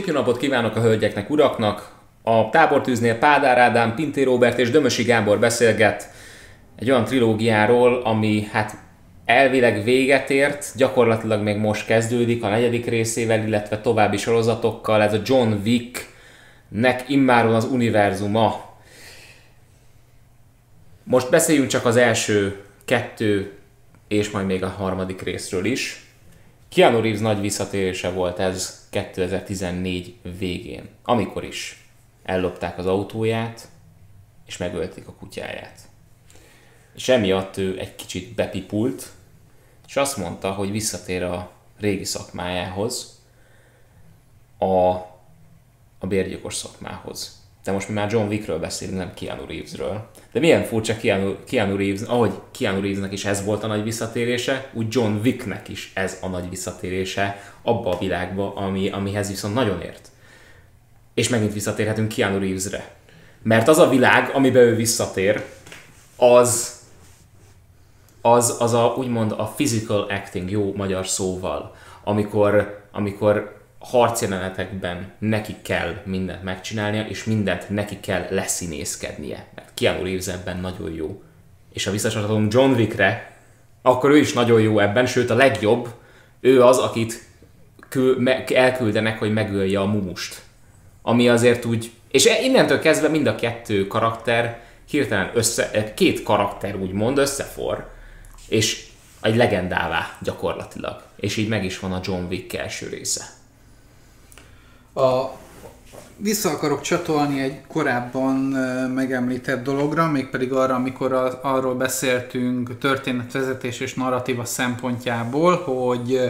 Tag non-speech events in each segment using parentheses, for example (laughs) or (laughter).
Szép jó napot kívánok a hölgyeknek, uraknak! A tábortűznél Pádár Ádám, Pinté Robert és Dömösi Gábor beszélget egy olyan trilógiáról, ami hát elvileg véget ért, gyakorlatilag még most kezdődik a negyedik részével, illetve további sorozatokkal. Ez a John Wick-nek immáron az univerzuma. Most beszéljünk csak az első kettő és majd még a harmadik részről is. Keanu Reeves nagy visszatérése volt ez 2014 végén, amikor is ellopták az autóját, és megölték a kutyáját. És emiatt ő egy kicsit bepipult, és azt mondta, hogy visszatér a régi szakmájához, a, a bérgyilkos szakmához. De most mi már John Wickről beszélünk, nem Keanu Reevesről. De milyen furcsa Keanu, Keanu Reeves, ahogy Keanu Reevesnek is ez volt a nagy visszatérése, úgy John Wicknek is ez a nagy visszatérése abba a világba, ami, amihez viszont nagyon ért. És megint visszatérhetünk Keanu Reevesre. Mert az a világ, amiben ő visszatér, az az, az a, úgymond a physical acting, jó magyar szóval, amikor, amikor harcjelenetekben neki kell mindent megcsinálnia, és mindent neki kell leszínészkednie. Mert Keanu Reeves ebben nagyon jó. És ha visszasoroljunk John Wickre, akkor ő is nagyon jó ebben, sőt a legjobb, ő az, akit kül, me, elküldenek, hogy megölje a mumust. Ami azért úgy, és innentől kezdve mind a kettő karakter hirtelen össze, két karakter úgymond összefor, és egy legendává gyakorlatilag. És így meg is van a John Wick első része. A, vissza akarok csatolni egy korábban megemlített dologra, mégpedig arra, amikor a, arról beszéltünk történetvezetés és narratíva szempontjából, hogy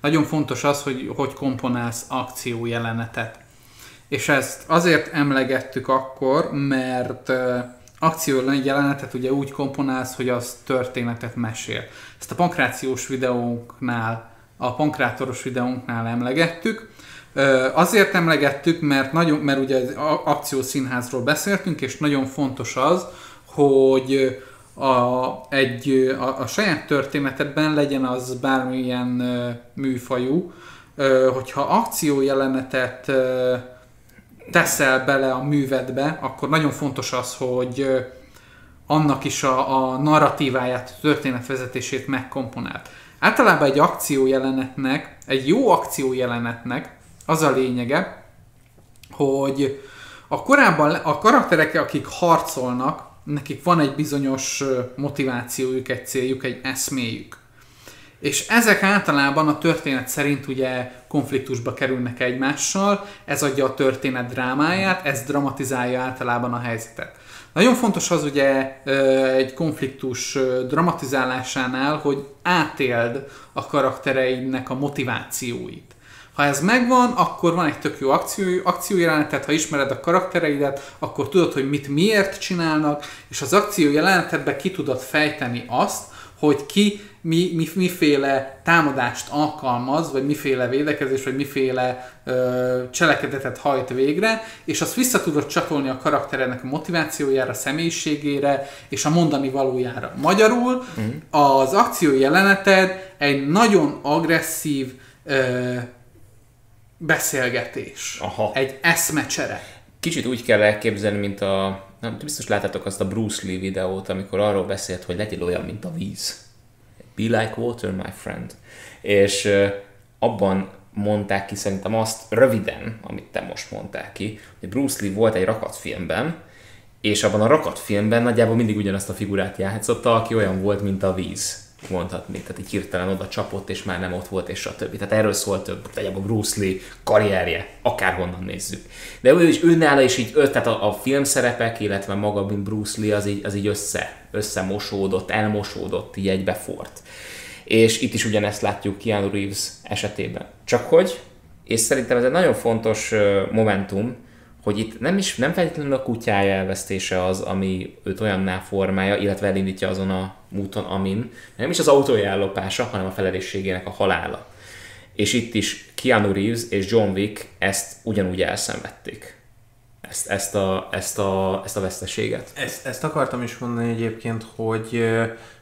nagyon fontos az, hogy hogy komponálsz akciójelenetet. És ezt azért emlegettük akkor, mert akció jelenetet ugye úgy komponálsz, hogy az történetet mesél. Ezt a pankrációs videónknál, a pankrátoros videónknál emlegettük, Azért emlegettük, mert, nagyon, mert ugye akciószínházról beszéltünk, és nagyon fontos az, hogy a, egy, a, a saját történetedben legyen az bármilyen műfajú, hogyha akciójelenetet teszel bele a művedbe, akkor nagyon fontos az, hogy annak is a, a narratíváját, a történetvezetését megkomponált. Általában egy akciójelenetnek, egy jó akciójelenetnek az a lényege, hogy a korábban a karakterek, akik harcolnak, nekik van egy bizonyos motivációjuk, egy céljuk, egy eszméjük. És ezek általában a történet szerint ugye konfliktusba kerülnek egymással, ez adja a történet drámáját, ez dramatizálja általában a helyzetet. Nagyon fontos az ugye egy konfliktus dramatizálásánál, hogy átéld a karaktereidnek a motivációit. Ha ez megvan, akkor van egy tök jó akció, akciójelenetet, ha ismered a karaktereidet, akkor tudod, hogy mit miért csinálnak, és az akciójelenetedben ki tudod fejteni azt, hogy ki mi, mi, miféle támadást alkalmaz, vagy miféle védekezés, vagy miféle ö, cselekedetet hajt végre, és azt vissza tudod csatolni a karakterednek a motivációjára, a személyiségére, és a mondani valójára. Magyarul mm. az akció jeleneted egy nagyon agresszív ö, beszélgetés. Aha. Egy eszmecsere. Kicsit úgy kell elképzelni, mint a... Nem, biztos láttátok azt a Bruce Lee videót, amikor arról beszélt, hogy legyél olyan, mint a víz. Be like water, my friend. És abban mondták ki szerintem azt röviden, amit te most mondtál ki, hogy Bruce Lee volt egy rakatfilmben, és abban a rakatfilmben nagyjából mindig ugyanazt a figurát játszotta, aki olyan volt, mint a víz mondhatni, tehát így hirtelen oda csapott, és már nem ott volt, és stb. Tehát erről szólt több, a Bruce Lee karrierje, akárhonnan nézzük. De ő is, őnála is így, tehát a, a filmszerepek, illetve maga, Bruce Lee, az így, az így össze, összemosódott, elmosódott, így egybefort. És itt is ugyanezt látjuk Keanu Reeves esetében. Csak hogy, és szerintem ez egy nagyon fontos momentum, hogy itt nem is nem feltétlenül a kutyája elvesztése az, ami őt olyanná formálja, illetve elindítja azon a úton, amin, nem is az autója ellopása, hanem a felelősségének a halála. És itt is Keanu Reeves és John Wick ezt ugyanúgy elszenvedték. Ezt, ezt, a, ezt, a, ezt a veszteséget. Ezt, ezt akartam is mondani egyébként, hogy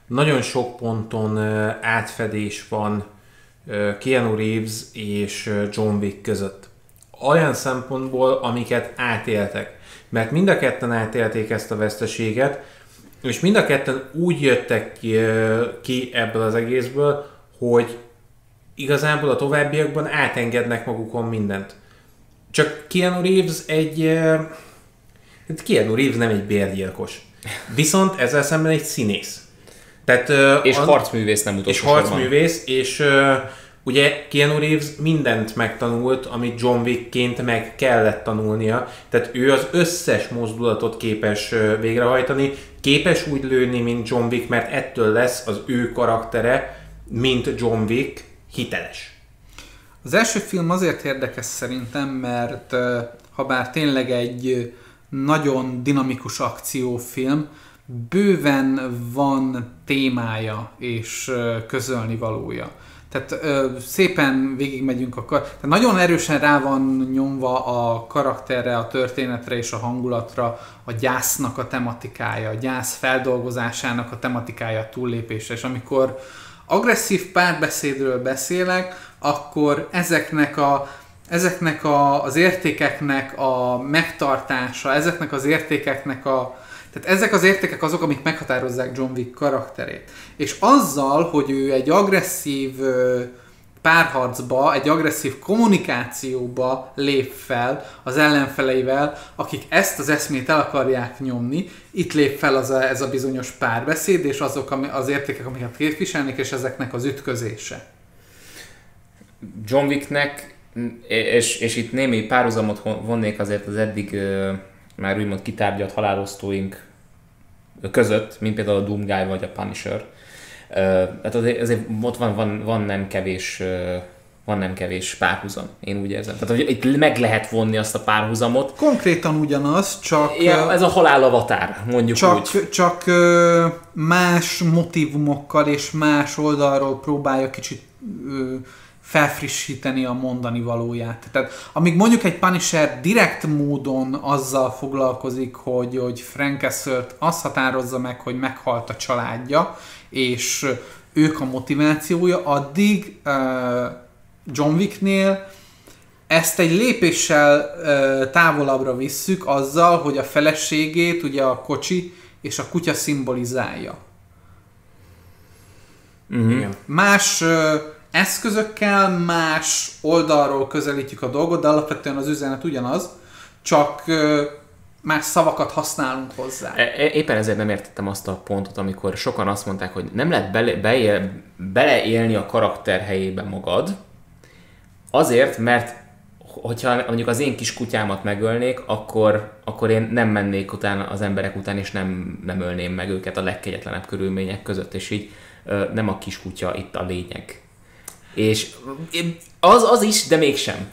nagyon sok ponton átfedés van Keanu Reeves és John Wick között olyan szempontból, amiket átéltek. Mert mind a ketten átélték ezt a veszteséget, és mind a ketten úgy jöttek ki, ki ebből az egészből, hogy igazából a továbbiakban átengednek magukon mindent. Csak Keanu Reeves egy... Hát Keanu Reeves nem egy bérgyilkos. Viszont ezzel szemben egy színész. Tehát, és an... harcművész nem utolsó És harcművész, és ugye Keanu Reeves mindent megtanult, amit John Wickként meg kellett tanulnia. Tehát ő az összes mozdulatot képes végrehajtani, képes úgy lőni, mint John Wick, mert ettől lesz az ő karaktere, mint John Wick, hiteles. Az első film azért érdekes szerintem, mert ha bár tényleg egy nagyon dinamikus akciófilm, bőven van témája és közölni valója. Tehát ö, szépen végigmegyünk a kar... Tehát nagyon erősen rá van nyomva a karakterre, a történetre és a hangulatra a gyásznak a tematikája, a gyász feldolgozásának a tematikája a túllépésre. És amikor agresszív párbeszédről beszélek, akkor ezeknek a ezeknek a, az értékeknek a megtartása, ezeknek az értékeknek a, tehát ezek az értékek azok, amik meghatározzák John Wick karakterét. És azzal, hogy ő egy agresszív párharcba, egy agresszív kommunikációba lép fel az ellenfeleivel, akik ezt az eszmét el akarják nyomni, itt lép fel az a, ez a bizonyos párbeszéd, és azok az értékek, amiket képviselnek, és ezeknek az ütközése. John Wicknek, és, és itt némi párhuzamot vonnék azért az eddig már úgymond kitárgyalt halálosztóink között, mint például a Doomguy vagy a Punisher. Tehát azért, azért ott van, van, van nem kevés van nem kevés párhuzam, én úgy érzem. Tehát, hogy itt meg lehet vonni azt a párhuzamot. Konkrétan ugyanaz, csak... Ja, ez a halálavatár, mondjuk csak, úgy. Csak más motivumokkal és más oldalról próbálja kicsit felfrissíteni a mondani valóját. Tehát amíg mondjuk egy Punisher direkt módon azzal foglalkozik, hogy, hogy Frank Castle-t azt határozza meg, hogy meghalt a családja, és ők a motivációja, addig uh, John Wicknél ezt egy lépéssel uh, távolabbra visszük azzal, hogy a feleségét ugye a kocsi és a kutya szimbolizálja. Uh-huh. Más uh, eszközökkel, más oldalról közelítjük a dolgot, de alapvetően az üzenet ugyanaz, csak más szavakat használunk hozzá. E, e, éppen ezért nem értettem azt a pontot, amikor sokan azt mondták, hogy nem lehet bele, beél, beleélni a karakter helyébe magad, azért, mert hogyha mondjuk az én kis kutyámat megölnék, akkor, akkor én nem mennék utána az emberek után, és nem, nem ölném meg őket a legkegyetlenebb körülmények között, és így nem a kis kutya itt a lényeg. És az, az is, de mégsem.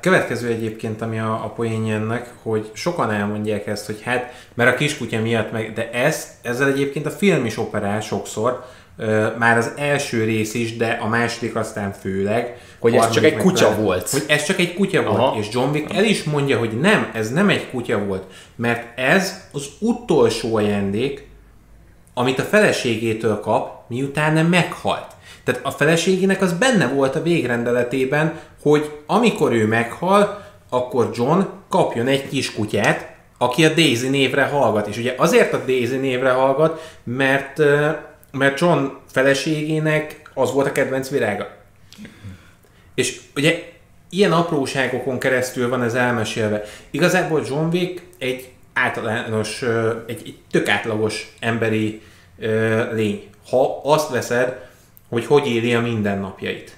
Következő egyébként, ami a, a poénja ennek, hogy sokan elmondják ezt, hogy hát, mert a kiskutya miatt meg, de ez, ezzel egyébként a film is operál sokszor, már az első rész is, de a második aztán főleg. Hogy ez csak egy kutya fel, volt. Hogy ez csak egy kutya Aha. volt, és John Wick el is mondja, hogy nem, ez nem egy kutya volt, mert ez az utolsó ajándék, amit a feleségétől kap, miután meghalt. Tehát a feleségének az benne volt a végrendeletében, hogy amikor ő meghal, akkor John kapjon egy kis kutyát, aki a Daisy névre hallgat. És ugye azért a Daisy névre hallgat, mert, mert John feleségének az volt a kedvenc virága. És ugye ilyen apróságokon keresztül van ez elmesélve. Igazából John Wick egy általános, egy, egy tök átlagos emberi lény. Ha azt veszed, hogy hogy éli a mindennapjait.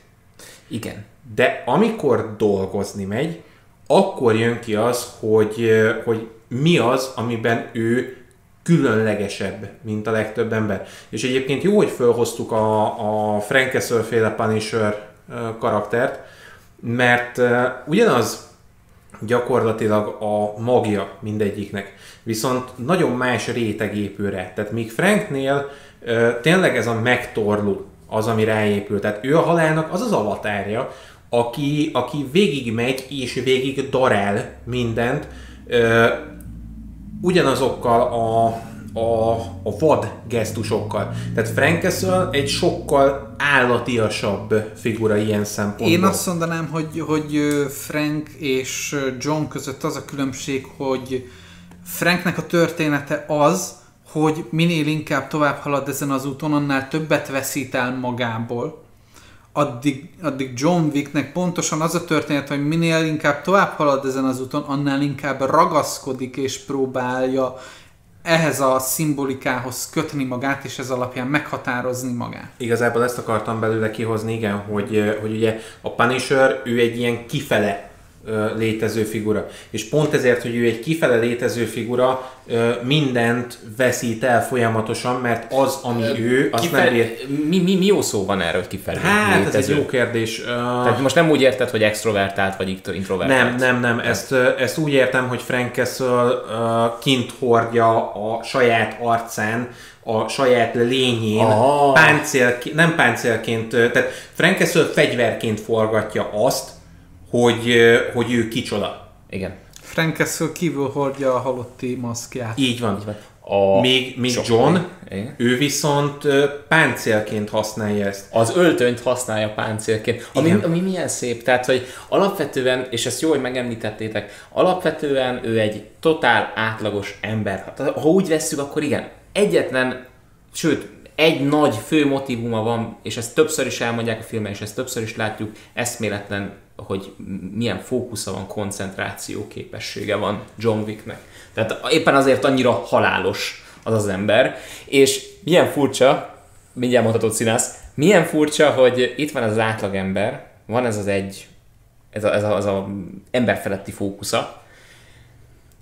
Igen. De amikor dolgozni megy, akkor jön ki az, hogy, hogy mi az, amiben ő különlegesebb, mint a legtöbb ember. És egyébként jó, hogy felhoztuk a, a Frank Castle féle Punisher karaktert, mert ugyanaz gyakorlatilag a magja mindegyiknek, viszont nagyon más réteg épül rá. Tehát míg Franknél tényleg ez a megtorló az, ami ráépül. Tehát ő a halálnak az az avatárja, aki, aki végig megy és végig darál mindent, ugyanazokkal a, a, a vad gesztusokkal. Tehát Frank Castle egy sokkal állatiasabb figura ilyen szempontból. Én azt mondanám, hogy, hogy Frank és John között az a különbség, hogy Franknek a története az, hogy minél inkább tovább halad ezen az úton, annál többet veszít el magából. Addig, addig John Wicknek pontosan az a történet, hogy minél inkább tovább halad ezen az úton, annál inkább ragaszkodik és próbálja ehhez a szimbolikához kötni magát, és ez alapján meghatározni magát. Igazából ezt akartam belőle kihozni, igen, hogy, hogy ugye a Punisher, ő egy ilyen kifele létező figura. És pont ezért, hogy ő egy kifele létező figura, mindent veszít el folyamatosan, mert az, ami ő, azt Kifele, nem ér... mi, mi, mi jó szó van erről, hogy kifelé Hát, létező? ez egy jó kérdés. Tehát most nem úgy érted, hogy extrovertált vagy introvertált. Nem, nem, nem. Ezt, ezt úgy értem, hogy Frank uh, kint hordja a saját arcán, a saját lényén, Ah. páncél, nem páncélként, tehát Frank Castle fegyverként forgatja azt, hogy, hogy ő kicsoda. Igen. Frank Castle kívül hordja a halotti maszkját. Így van. A Még, még John, Igen. ő viszont páncélként használja ezt. az öltönyt használja páncélként, ami, Igen. ami milyen szép, tehát hogy alapvetően, és ezt jó, hogy megemlítettétek, alapvetően ő egy totál átlagos ember. Hát, ha úgy vesszük, akkor igen, egyetlen, sőt, egy nagy fő motivuma van, és ezt többször is elmondják a filmben, és ezt többször is látjuk, eszméletlen, hogy milyen fókusza van, koncentráció képessége van John Wicknek. Tehát éppen azért annyira halálos az az ember, és milyen furcsa, mindjárt mondhatod színász, milyen furcsa, hogy itt van ez az átlagember, van ez az egy, ez a, ez a, az a emberfeletti fókusza,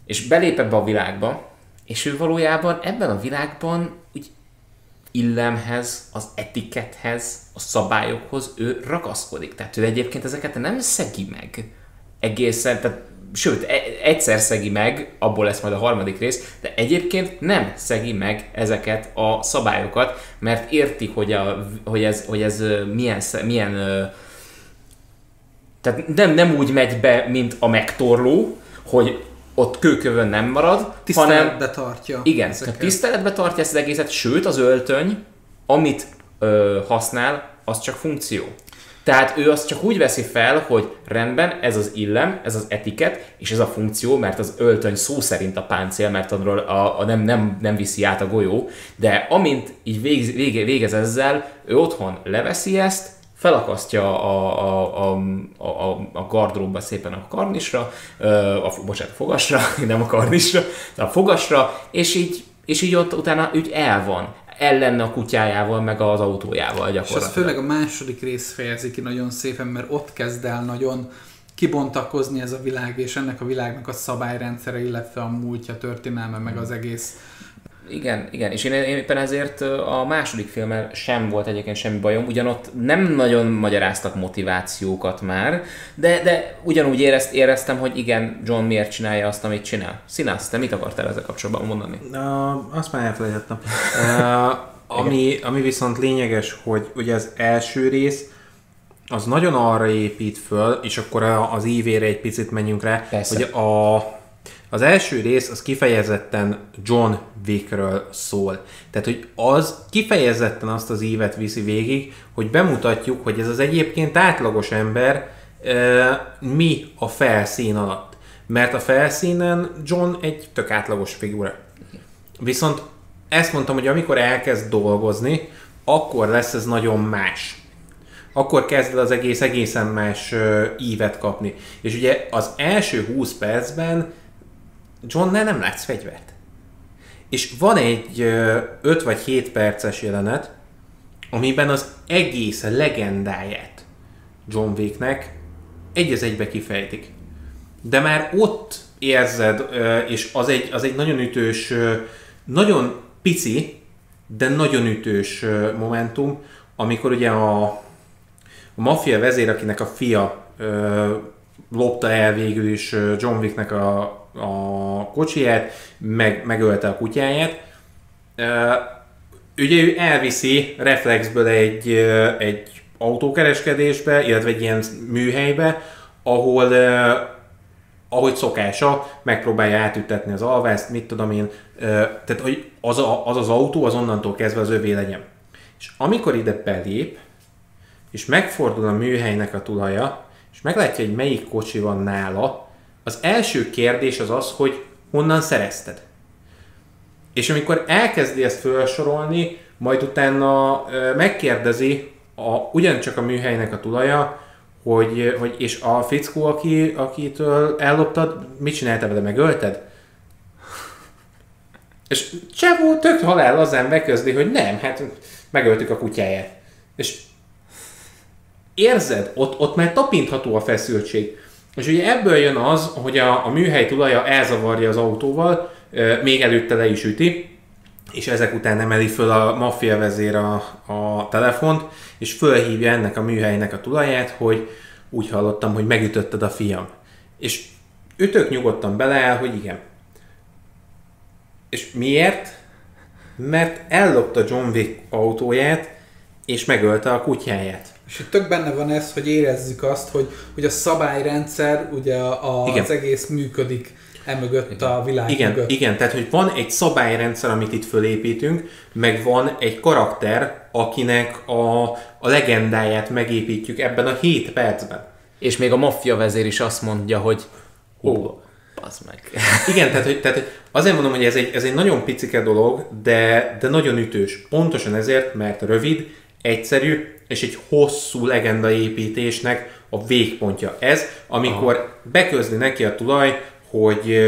és belép ebbe a világba, és ő valójában ebben a világban úgy illemhez, az etikethez, a szabályokhoz ő ragaszkodik. Tehát ő egyébként ezeket nem szegi meg egészen, tehát sőt, e- egyszer szegi meg, abból lesz majd a harmadik rész, de egyébként nem szegi meg ezeket a szabályokat, mert érti, hogy, a, hogy, ez, hogy ez milyen, milyen tehát nem, nem úgy megy be, mint a megtorló, hogy ott kőkövön nem marad, hanem tartja. igen, ezeket. tiszteletbe tartja ezt az egészet, sőt az öltöny, amit ö, használ, az csak funkció. Tehát ő azt csak úgy veszi fel, hogy rendben, ez az illem, ez az etiket, és ez a funkció, mert az öltöny szó szerint a páncél, mert arról a, a nem, nem, nem viszi át a golyó, de amint így végez, vége, végez ezzel, ő otthon leveszi ezt, felakasztja a, a, a, a, a, gardróbba szépen a karnisra, a, bocsánat, a fogasra, (laughs) nem a karnisra, de a fogasra, és így, és így ott utána úgy el van. El lenne a kutyájával, meg az autójával És az gyakorlatilag. főleg a második rész fejezi ki nagyon szépen, mert ott kezd el nagyon kibontakozni ez a világ, és ennek a világnak a szabályrendszere, illetve a múltja, történelme, meg az egész. Igen, igen, és én, én éppen ezért a második filmmel sem volt egyébként semmi bajom, ugyanott nem nagyon magyaráztak motivációkat már, de, de ugyanúgy érezt, éreztem, hogy igen, John miért csinálja azt, amit csinál. Színász, te mit akartál ezzel kapcsolatban mondani? Uh, azt már elfelejtettem. (laughs) Uh, ami, ami viszont lényeges, hogy ugye az első rész az nagyon arra épít föl, és akkor az ívére egy picit menjünk rá, Persze. hogy a, az első rész az kifejezetten John Wickről szól. Tehát, hogy az kifejezetten azt az ívet viszi végig, hogy bemutatjuk, hogy ez az egyébként átlagos ember uh, mi a felszín alatt. Mert a felszínen John egy tök átlagos figura. Viszont ezt mondtam, hogy amikor elkezd dolgozni, akkor lesz ez nagyon más. Akkor kezd el az egész egészen más ö, ívet kapni. És ugye az első 20 percben Johnnál nem látsz fegyvert. És van egy 5 vagy 7 perces jelenet, amiben az egész legendáját John Wicknek egy az egybe kifejtik. De már ott érzed, és az egy, az egy nagyon ütős, nagyon pici, de nagyon ütős momentum, amikor ugye a, a maffia vezér, akinek a fia lopta el végül is John Wicknek a, a kocsiját, meg, megölte a kutyáját. Ugye ő elviszi reflexből egy, egy autókereskedésbe, illetve egy ilyen műhelybe, ahol ahogy szokása, megpróbálja átütetni az alvást, mit tudom én, tehát hogy az, a, az az autó az onnantól kezdve az övé legyen. És amikor ide belép, és megfordul a műhelynek a tulaja, és meglátja, hogy melyik kocsi van nála, az első kérdés az az, hogy honnan szerezted. És amikor elkezdi ezt felsorolni, majd utána megkérdezi a, ugyancsak a műhelynek a tulaja, hogy, hogy és a fickó, aki, akitől elloptad, mit csináltál vele, megölted? És Csevó tök halál az ember közli, hogy nem, hát megöltük a kutyáját. És érzed, ott, ott már tapintható a feszültség. És ugye ebből jön az, hogy a, a műhely tulaja elzavarja az autóval, még előtte le is üti, és ezek után emeli föl a maffia vezér a, a telefont, és fölhívja ennek a műhelynek a tulaját, hogy úgy hallottam, hogy megütötted a fiam. És ütök nyugodtan beleáll, hogy igen. És miért? Mert ellopta John Wick autóját, és megölte a kutyáját. És itt tök benne van ez, hogy érezzük azt, hogy, hogy a szabályrendszer, ugye a, az egész működik emögött a világ igen, mögött. Igen, tehát hogy van egy szabályrendszer, amit itt fölépítünk, meg van egy karakter, akinek a, a legendáját megépítjük ebben a 7 percben. És még a maffia vezér is azt mondja, hogy hú, az meg. (laughs) Igen, tehát, hogy, tehát hogy azért mondom, hogy ez egy, ez egy nagyon picike dolog, de, de nagyon ütős. Pontosan ezért, mert rövid, egyszerű, és egy hosszú legendaépítésnek a végpontja ez, amikor Aha. beközli neki a tulaj, hogy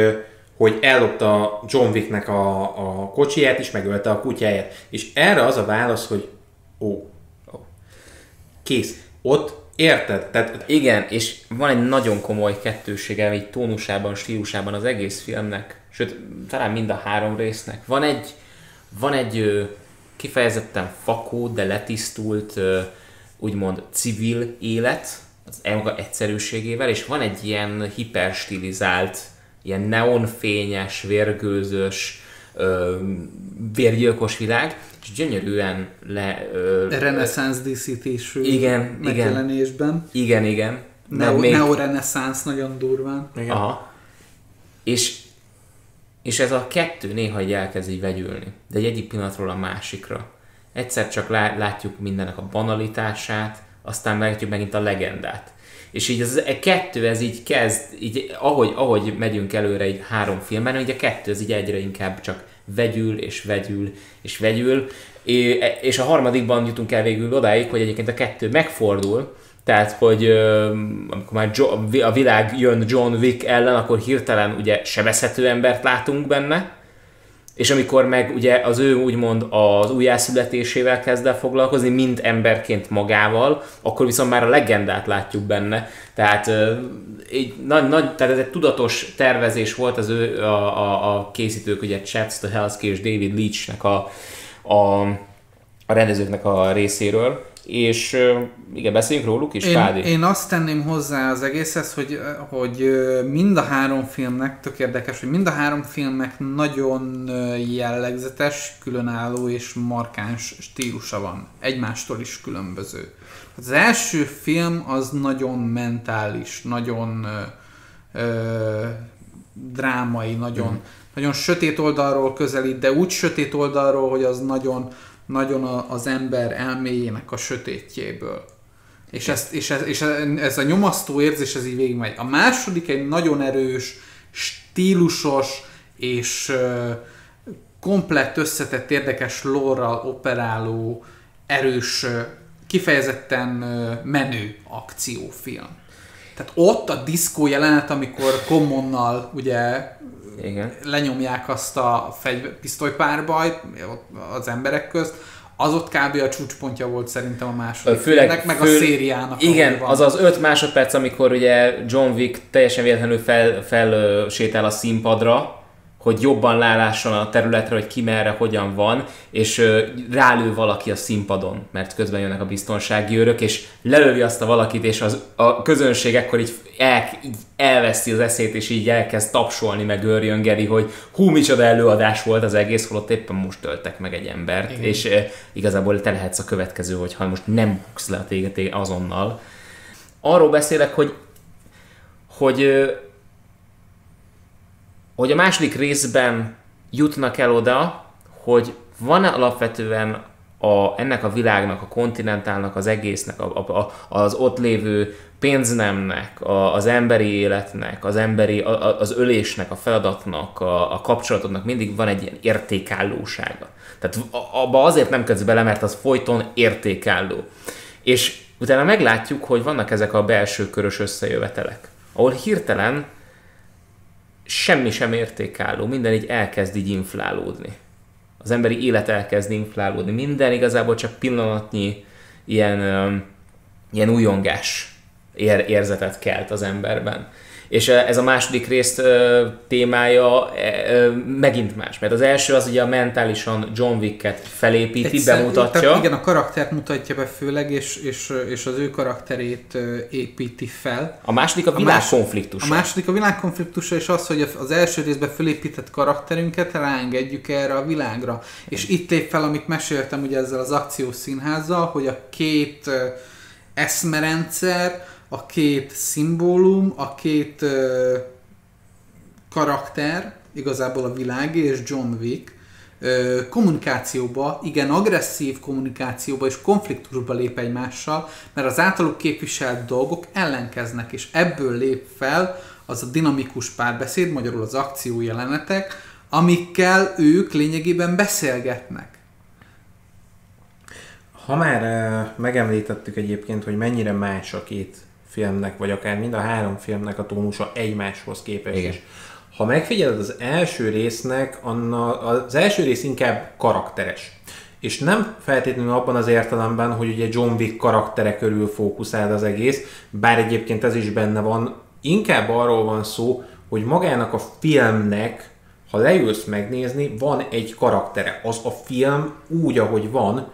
hogy ellopta John Wicknek a, a kocsiját, és megölte a kutyáját. És erre az a válasz, hogy ó, ó. kész. Ott érted? Tehát... Igen, és van egy nagyon komoly kettősége, egy tónusában, stílusában az egész filmnek, sőt, talán mind a három résznek. Van egy, van egy kifejezetten fakó, de letisztult, úgymond civil élet, az maga egyszerűségével, és van egy ilyen hiperstilizált, ilyen neonfényes, vérgőzös, ö, vérgyilkos világ, és gyönyörűen le... Ö, Reneszánsz díszítésű igen, megjelenésben. Igen, igen. Neo, még... Neo-reneszánsz nagyon durván. Igen. Aha. És, és ez a kettő néha egy elkezd így vegyülni, de egy egyik pillanatról a másikra. Egyszer csak látjuk mindennek a banalitását, aztán látjuk megint a legendát. És így az a kettő, ez így kezd, így ahogy, ahogy megyünk előre egy három filmben, így a kettő, ez így egyre inkább csak vegyül, és vegyül, és vegyül, és a harmadikban jutunk el végül odáig, hogy egyébként a kettő megfordul, tehát, hogy amikor már a világ jön John Wick ellen, akkor hirtelen ugye sebezhető embert látunk benne, és amikor meg ugye az ő úgymond az újjászületésével kezd el foglalkozni, mint emberként magával, akkor viszont már a legendát látjuk benne. Tehát, egy nagy, nagy, tehát ez egy tudatos tervezés volt az ő, a, a, a készítők, ugye Chad Stahelski és David Leachnek a, a, a rendezőknek a részéről, és igen, beszéljünk róluk is, én, Fádi. Én azt tenném hozzá az egészhez, hogy, hogy mind a három filmnek, tök érdekes, hogy mind a három filmnek nagyon jellegzetes, különálló és markáns stílusa van. Egymástól is különböző. Az első film az nagyon mentális, nagyon ö, ö, drámai, nagyon, mm. nagyon sötét oldalról közelít, de úgy sötét oldalról, hogy az nagyon nagyon a, az ember elméjének a sötétjéből. És, ezt, és, ez, és ez a nyomasztó érzés, ez így végigmegy. A második egy nagyon erős, stílusos és uh, komplett összetett, érdekes lórral operáló, erős, kifejezetten menő akciófilm. Tehát ott a diszkó jelenet, amikor Commonnal ugye igen. lenyomják azt a fegy, pisztolypárbajt az emberek közt, az ott kb. a csúcspontja volt szerintem a második Főleg, filmnek, meg fő, a szériának. Igen, az az öt másodperc, amikor ugye John Wick teljesen véletlenül fel, fel sétál a színpadra, hogy jobban lálásson a területre, hogy ki merre, hogyan van, és rálő valaki a színpadon, mert közben jönnek a biztonsági őrök, és lelövi azt a valakit, és az, a közönség ekkor így, el, így elveszi az eszét, és így elkezd tapsolni, meg őrjöngeri, hogy hú, micsoda előadás volt az egész, holott éppen most töltek meg egy embert, Igen. és igazából te lehetsz a következő, hogyha most nem buksz le a téged azonnal. Arról beszélek, hogy hogy hogy a második részben jutnak el oda, hogy van alapvetően a, ennek a világnak, a kontinentálnak, az egésznek, a, a, az ott lévő pénznemnek, a, az emberi életnek, az emberi, a, az ölésnek, a feladatnak, a, a kapcsolatoknak mindig van egy ilyen értékállósága. Tehát abba azért nem kezd bele, mert az folyton értékálló. És utána meglátjuk, hogy vannak ezek a belső körös összejövetelek, ahol hirtelen semmi sem értékálló, minden így elkezd így inflálódni. Az emberi élet elkezd inflálódni, minden igazából csak pillanatnyi ilyen, ilyen újongás ér, érzetet kelt az emberben. És ez a második részt témája megint más, mert az első az ugye a mentálisan John Wicket felépíti, Egyszer, bemutatja. Tehát igen, a karaktert mutatja be főleg, és, és, és az ő karakterét építi fel. A második a világkonfliktusa. A, második a világkonfliktusa, és az, hogy az első részben felépített karakterünket ráengedjük erre a világra. És itt lép fel, amit meséltem ugye ezzel az akciós színházzal, hogy a két eszmerendszer, a két szimbólum, a két ö, karakter, igazából a világ és John Wick, ö, kommunikációba, igen, agresszív kommunikációba és konfliktusba lép egymással, mert az általuk képviselt dolgok ellenkeznek, és ebből lép fel az a dinamikus párbeszéd, magyarul az akció jelenetek, amikkel ők lényegében beszélgetnek. Ha már megemlítettük egyébként, hogy mennyire más a két filmnek, vagy akár mind a három filmnek a tónusa egymáshoz képest Igen. is. Ha megfigyeled az első résznek, anna, az első rész inkább karakteres. És nem feltétlenül abban az értelemben, hogy ugye John Wick karaktere körül fókuszál az egész, bár egyébként ez is benne van, inkább arról van szó, hogy magának a filmnek, ha leülsz megnézni, van egy karaktere. Az a film úgy, ahogy van,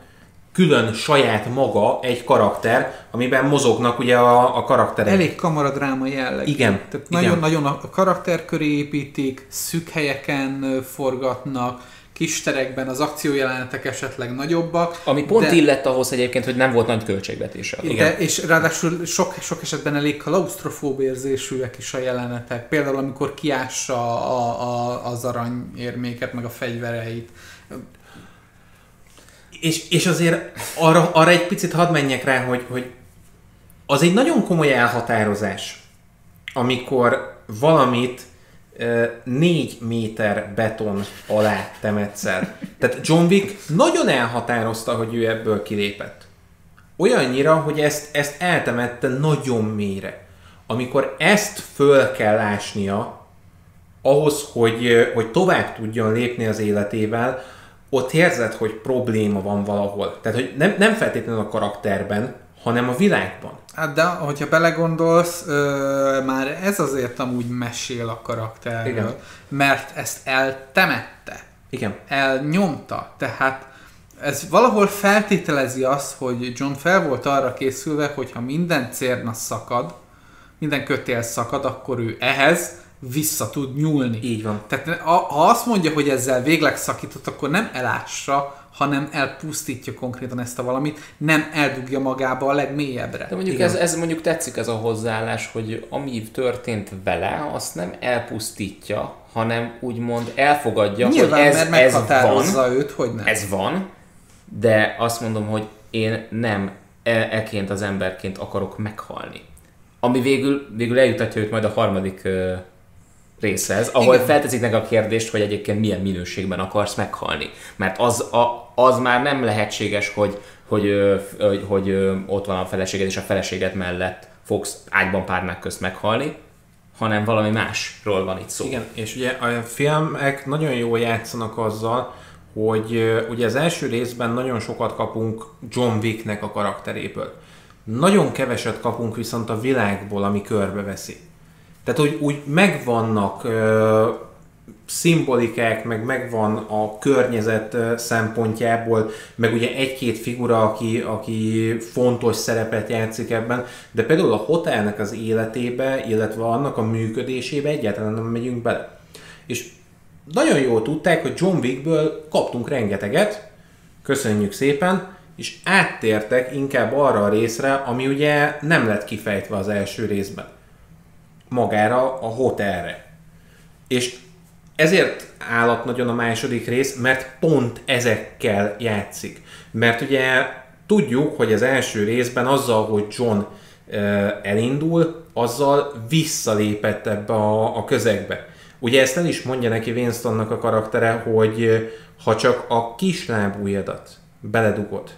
külön saját maga egy karakter, amiben mozognak ugye a, a karakterek. Elég kamaradráma jelleg. Igen. Tehát nagyon-nagyon a karakter köré építik, szűk helyeken forgatnak, kis terekben az akciójelenetek esetleg nagyobbak. Ami pont de, illett ahhoz egyébként, hogy nem volt nagy költségvetése. De, Igen. És ráadásul sok, sok esetben elég klaustrofób érzésűek is a jelenetek. Például amikor kiássa a, a, az aranyérméket, meg a fegyvereit és, és azért arra, arra egy picit hadd menjek rá, hogy, hogy az egy nagyon komoly elhatározás, amikor valamit négy méter beton alá temetsz el. Tehát John Wick nagyon elhatározta, hogy ő ebből kilépett. Olyannyira, hogy ezt, ezt eltemette nagyon mélyre. Amikor ezt föl kell ásnia, ahhoz, hogy, hogy tovább tudjon lépni az életével, ott érzed, hogy probléma van valahol. Tehát, hogy nem, nem feltétlenül a karakterben, hanem a világban. Hát de, hogyha belegondolsz, ö, már ez azért amúgy mesél a karakterről, Igen. mert ezt eltemette. Igen. Elnyomta. Tehát ez valahol feltételezi azt, hogy John fel volt arra készülve, hogy ha minden cérna szakad, minden kötél szakad, akkor ő ehhez vissza tud nyúlni. Így van. Tehát ha azt mondja, hogy ezzel végleg szakított, akkor nem elássa, hanem elpusztítja konkrétan ezt a valamit, nem eldugja magába a legmélyebbre. De mondjuk ez, ez mondjuk tetszik ez a hozzáállás, hogy ami történt vele, azt nem elpusztítja, hanem úgymond elfogadja, Nyilván, hogy ez, mert ez van. őt, hogy nem. Ez van, de azt mondom, hogy én nem e- eként az emberként akarok meghalni. Ami végül, végül eljutatja őt majd a harmadik részhez, ahol Igen. felteszik meg a kérdést, hogy egyébként milyen minőségben akarsz meghalni. Mert az, a, az már nem lehetséges, hogy, hogy, hogy, hogy ott van a feleséged, és a feleséged mellett fogsz ágyban párnák közt meghalni, hanem valami másról van itt szó. Igen, és ugye a filmek nagyon jól játszanak azzal, hogy ugye az első részben nagyon sokat kapunk John Wicknek a karakteréből. Nagyon keveset kapunk viszont a világból, ami körbeveszi. Tehát, hogy úgy megvannak ö, szimbolikák, meg megvan a környezet szempontjából, meg ugye egy-két figura, aki, aki fontos szerepet játszik ebben, de például a hotelnek az életébe, illetve annak a működésébe egyáltalán nem megyünk bele. És nagyon jól tudták, hogy John Wickből kaptunk rengeteget, köszönjük szépen, és áttértek inkább arra a részre, ami ugye nem lett kifejtve az első részben magára a hotelre. És ezért állat nagyon a második rész, mert pont ezekkel játszik. Mert ugye tudjuk, hogy az első részben azzal, hogy John elindul, azzal visszalépett ebbe a, a közegbe. Ugye ezt el is mondja neki Winstonnak a karaktere, hogy ha csak a kislábújadat beledugod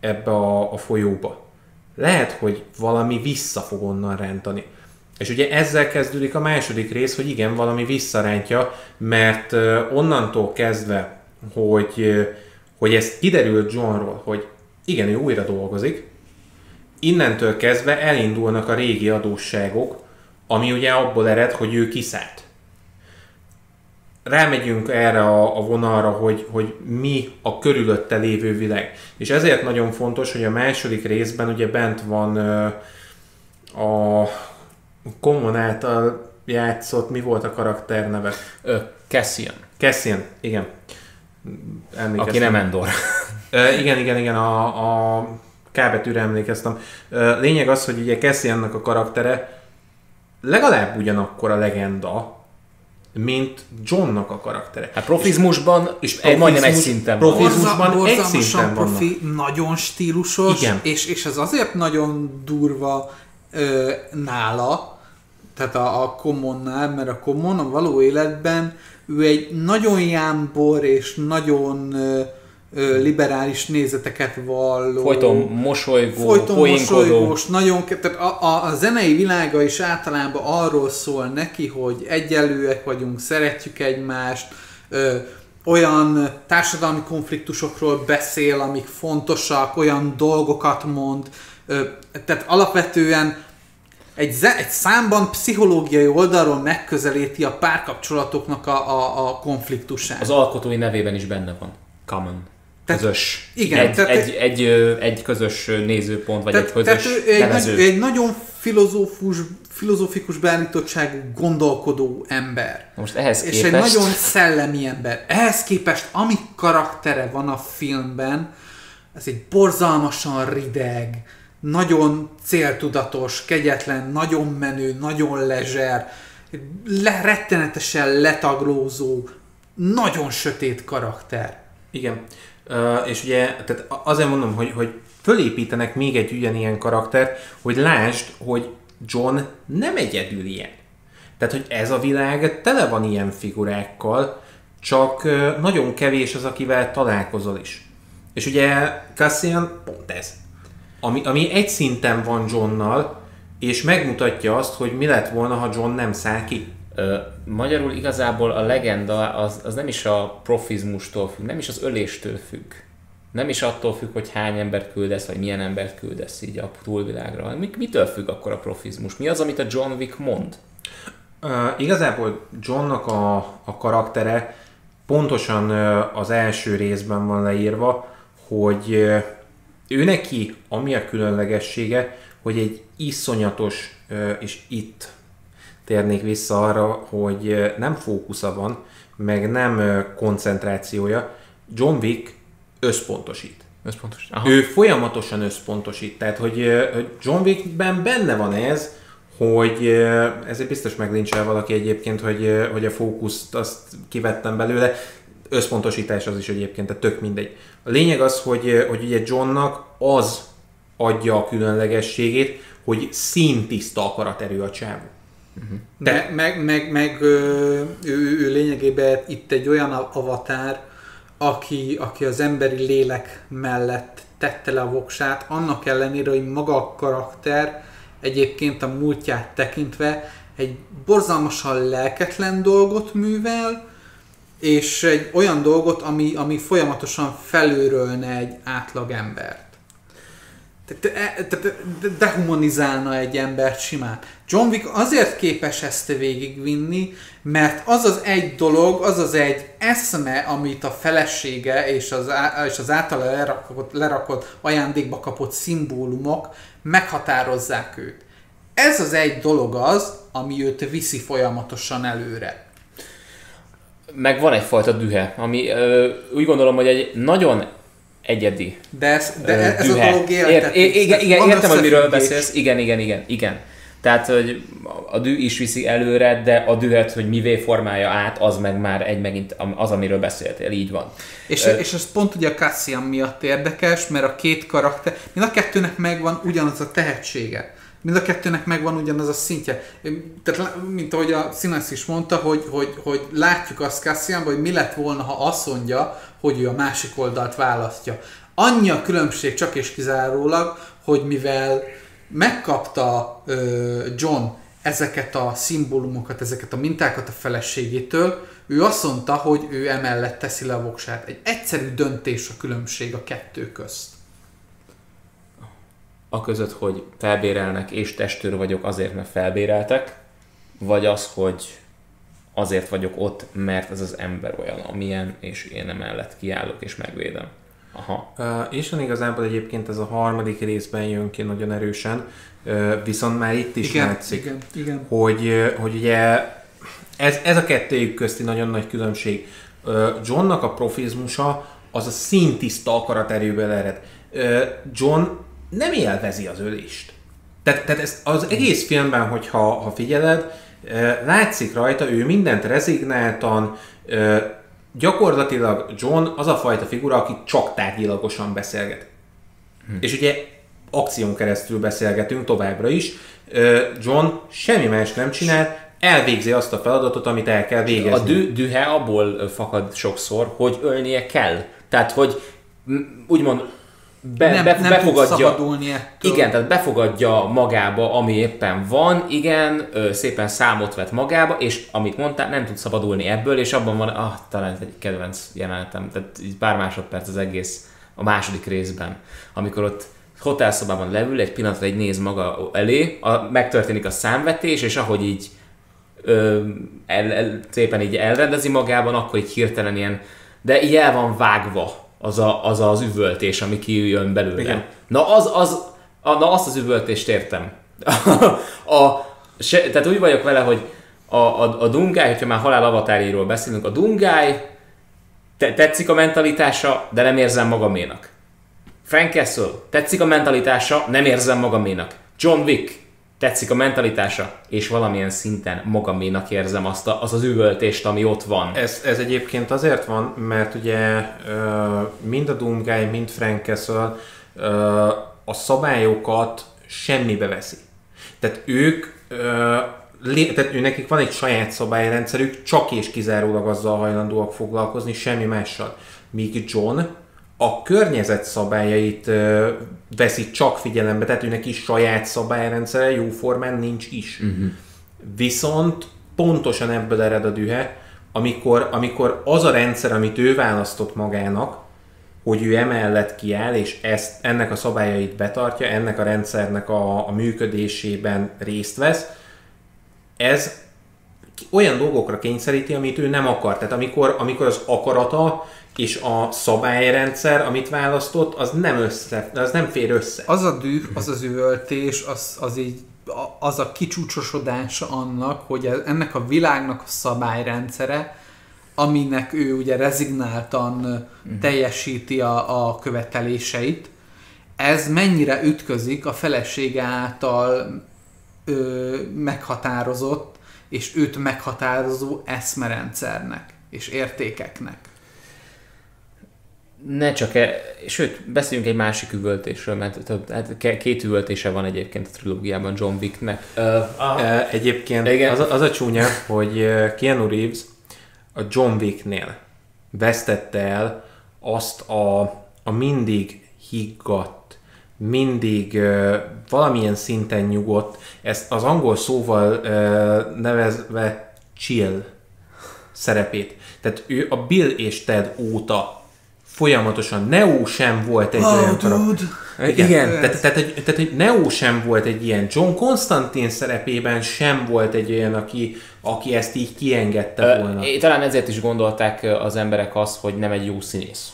ebbe a, a folyóba, lehet, hogy valami vissza fog onnan rántani. És ugye ezzel kezdődik a második rész, hogy igen, valami visszarántja, mert onnantól kezdve, hogy, hogy ez kiderült Johnról, hogy igen, ő újra dolgozik, innentől kezdve elindulnak a régi adósságok, ami ugye abból ered, hogy ő kiszállt. Rámegyünk erre a, a vonalra, hogy, hogy mi a körülötte lévő világ. És ezért nagyon fontos, hogy a második részben ugye bent van a Common által játszott, mi volt a karakter neve? Ö, Cassian. Cassian, igen. Aki nem Endor. Ö, igen, igen, igen, a, a K betűre emlékeztem. Ö, lényeg az, hogy ugye Cassiannak a karaktere legalább ugyanakkor a legenda, mint Johnnak a karaktere. Hát profizmusban és profizmus, majdnem egy szinten van. Profizmusban egy szinten profi, vannak. nagyon stílusos, Igen. És, és ez azért nagyon durva ö, nála, tehát a, a Commonnál, mert a Common a való életben ő egy nagyon jámbor és nagyon ö, ö, liberális nézeteket valló. Folyton mosolygó, folyton mosolygós, nagyon, tehát a, a, a zenei világa is általában arról szól neki, hogy egyenlőek vagyunk, szeretjük egymást, ö, olyan társadalmi konfliktusokról beszél, amik fontosak, olyan dolgokat mond, tehát alapvetően egy, egy számban pszichológiai oldalról megközelíti a párkapcsolatoknak a, a, a konfliktusát. Az alkotói nevében is benne van. Common. Közös. Tehát, igen, egy, tehát, egy, egy, egy, közös nézőpont, vagy tehát, egy közös tehát egy, nevező. egy nagyon filozófus, filozófikus beállítottságú, gondolkodó ember. Most ehhez képest... És egy nagyon szellemi ember. Ehhez képest, ami karaktere van a filmben, ez egy borzalmasan rideg, nagyon céltudatos, kegyetlen, nagyon menő, nagyon lezser, le, rettenetesen letaglózó, nagyon sötét karakter. Igen. Uh, és ugye tehát azért mondom, hogy, hogy fölépítenek még egy ugyanilyen karaktert, hogy lásd, hogy John nem egyedül ilyen. Tehát, hogy ez a világ tele van ilyen figurákkal, csak nagyon kevés az, akivel találkozol is. És ugye Cassian pont ez ami, ami egy szinten van Johnnal, és megmutatja azt, hogy mi lett volna, ha John nem száll ki. Ö, magyarul igazából a legenda az, az nem is a profizmustól függ, nem is az öléstől függ. Nem is attól függ, hogy hány embert küldesz, vagy milyen embert küldesz így a túlvilágra. Mi, mitől függ akkor a profizmus? Mi az, amit a John Wick mond? Uh, igazából Johnnak a, a karaktere pontosan uh, az első részben van leírva, hogy uh, ő neki, ami a különlegessége, hogy egy iszonyatos, és itt térnék vissza arra, hogy nem fókusza van, meg nem koncentrációja, John Wick összpontosít. Összpontosít. Aha. Ő folyamatosan összpontosít. Tehát, hogy, John Wickben benne van ez, hogy ezért biztos meglincsel valaki egyébként, hogy, hogy a fókuszt azt kivettem belőle, összpontosítás az is egyébként, tehát tök mindegy. A lényeg az, hogy, hogy ugye Johnnak az adja a különlegességét, hogy színtiszta akaraterő a csávó. Uh-huh. De meg, meg, meg ő, ő lényegében itt egy olyan avatár, aki, aki az emberi lélek mellett tette le a voksát, annak ellenére, hogy maga a karakter egyébként a múltját tekintve egy borzalmasan lelketlen dolgot művel, és egy olyan dolgot, ami, ami folyamatosan felőrölne egy átlag embert. Tehát dehumanizálna egy embert simán. John Wick azért képes ezt végigvinni, mert az az egy dolog, az az egy eszme, amit a felesége és az, és az általa lerakott, lerakott ajándékba kapott szimbólumok meghatározzák őt. Ez az egy dolog az, ami őt viszi folyamatosan előre meg van egyfajta dühe, ami ö, úgy gondolom, hogy egy nagyon egyedi De ez, de ez dühe. a dolog. Ért, igen, igen, értem, hogy miről beszélsz. Igen, igen, igen, igen. Tehát, hogy a dű is viszi előre, de a dühet, hogy mivé formálja át, az meg már egy megint az, amiről beszéltél, így van. És, uh, és ez pont ugye a Cassian miatt érdekes, mert a két karakter, mind a kettőnek megvan ugyanaz a tehetsége. Mind a kettőnek megvan ugyanaz a szintje. Tehát, mint ahogy a Színász is mondta, hogy, hogy, hogy látjuk azt Cassianban, hogy mi lett volna, ha azt mondja, hogy ő a másik oldalt választja. Annyi a különbség csak és kizárólag, hogy mivel megkapta uh, John ezeket a szimbólumokat, ezeket a mintákat a feleségétől, ő azt mondta, hogy ő emellett teszi le a voksát. Egy egyszerű döntés a különbség a kettő közt. A között, hogy felbérelnek és testőr vagyok azért, mert felbéreltek, vagy az, hogy azért vagyok ott, mert ez az ember olyan, amilyen, és én emellett kiállok és megvédem. Aha. Uh, és van igazából egyébként ez a harmadik részben jön ki nagyon erősen, uh, viszont már itt is igen, látszik, igen, igen. Hogy, hogy ugye ez, ez a kettőjük közti nagyon nagy különbség. Uh, Johnnak a profizmusa az a szintiszta akaraterőből ered. John nem élvezi az ölést. Tehát, tehát ez az egész filmben, hogyha ha figyeled, látszik rajta, ő mindent rezignáltan, gyakorlatilag John az a fajta figura, aki csak tárgyilagosan beszélget. Hm. És ugye akción keresztül beszélgetünk továbbra is. John semmi más nem csinál, elvégzi azt a feladatot, amit el kell végezni. A dü- dühe abból fakad sokszor, hogy ölnie kell. Tehát, hogy úgymond be, nem, be, nem befogadja, Igen, tehát befogadja magába, ami éppen van, igen, ö, szépen számot vett magába, és amit mondtál, nem tud szabadulni ebből, és abban van, ah, talán egy kedvenc jelenetem, tehát így pár másodperc az egész a második részben, amikor ott hotelszobában leül, egy pillanatra egy néz maga elé, a, megtörténik a számvetés, és ahogy így ö, el, el, szépen így elrendezi magában, akkor így hirtelen ilyen, de így el van vágva az a, az, az üvöltés, ami kijön belőle. Igen. Na, az, az, a, na azt az üvöltést értem. (laughs) a, se, tehát úgy vagyok vele, hogy a, a, a Dungály, hogyha már halál avatáriról beszélünk, a Dungály te, tetszik a mentalitása, de nem érzem magaménak. Frank Castle, tetszik a mentalitása, nem érzem magaménak. John Wick, tetszik a mentalitása, és valamilyen szinten magaménak érzem azt a, az az üvöltést, ami ott van. Ez, ez egyébként azért van, mert ugye mind a Doomguy, mind Frank Castle a szabályokat semmibe veszi. Tehát ők tehát nekik van egy saját szabályrendszerük, csak és kizárólag azzal hajlandóak foglalkozni, semmi mással. Míg John a környezet szabályait veszi csak figyelembe, tehát őnek is saját szabályrendszere, jóformán nincs is. Uh-huh. Viszont pontosan ebből ered a dühe, amikor, amikor az a rendszer, amit ő választott magának, hogy ő emellett kiáll, és ezt, ennek a szabályait betartja, ennek a rendszernek a, a működésében részt vesz, ez olyan dolgokra kényszeríti, amit ő nem akar. Tehát amikor, amikor az akarata és a szabályrendszer, amit választott, az nem össze, az nem fér össze. Az a düh, az az üvöltés, az, az így az a kicsúcsosodása annak, hogy ennek a világnak a szabályrendszere, aminek ő ugye rezignáltan uh-huh. teljesíti a, a követeléseit, ez mennyire ütközik a felesége által ö, meghatározott és őt meghatározó eszmerendszernek és értékeknek ne csak e, sőt, beszéljünk egy másik üvöltésről, mert több, hát két üvöltése van egyébként a trilógiában John Wicknek. Uh, egyébként igen. Az, az a csúnya, hogy Keanu Reeves a John Wicknél vesztette el azt a, a mindig higgadt, mindig uh, valamilyen szinten nyugodt, ezt az angol szóval uh, nevezve chill szerepét. Tehát ő a Bill és Ted óta folyamatosan. Neo sem volt egy oh, olyan karakter. Igen, Igen. Tehát, tehát, tehát, tehát egy Neo sem volt egy ilyen. John Constantine szerepében sem volt egy olyan, aki, aki ezt így kiengedte volna. Uh, talán ezért is gondolták az emberek azt, hogy nem egy jó színész.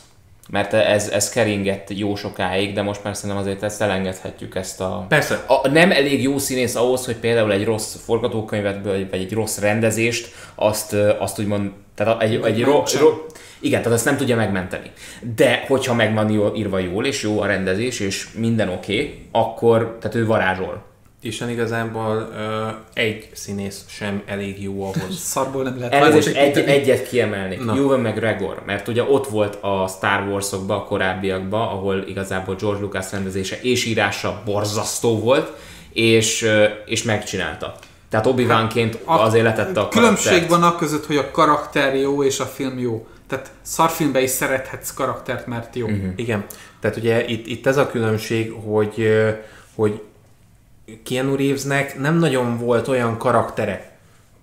Mert ez, ez keringett jó sokáig, de most már szerintem azért ezt elengedhetjük ezt a... Persze. A, nem elég jó színész ahhoz, hogy például egy rossz forgatókönyvet, vagy egy rossz rendezést, azt, azt úgymond, tehát egy, egy ro, ro, igen, tehát ezt nem tudja megmenteni. De hogyha meg van jól, írva jól, és jó a rendezés, és minden oké, okay, akkor, tehát ő varázsol. Isten igazából uh, egy színész sem elég jó ahhoz. (laughs) Szarból nem lehet Elnézést, egy, egyet kiemelnék. Ewan McGregor, mert ugye ott volt a Star Wars-okban, a korábbiakban, ahol igazából George Lucas rendezése és írása borzasztó volt, és, ö, és megcsinálta. Tehát obi ként A- azért letette a Különbség karaktert. van a között, hogy a karakter jó és a film jó. Tehát szarfilmben is szerethetsz karaktert, mert jó. Uh-huh. Igen. Tehát ugye itt, itt ez a különbség, hogy, hogy Keanu Reevesnek nem nagyon volt olyan karaktere,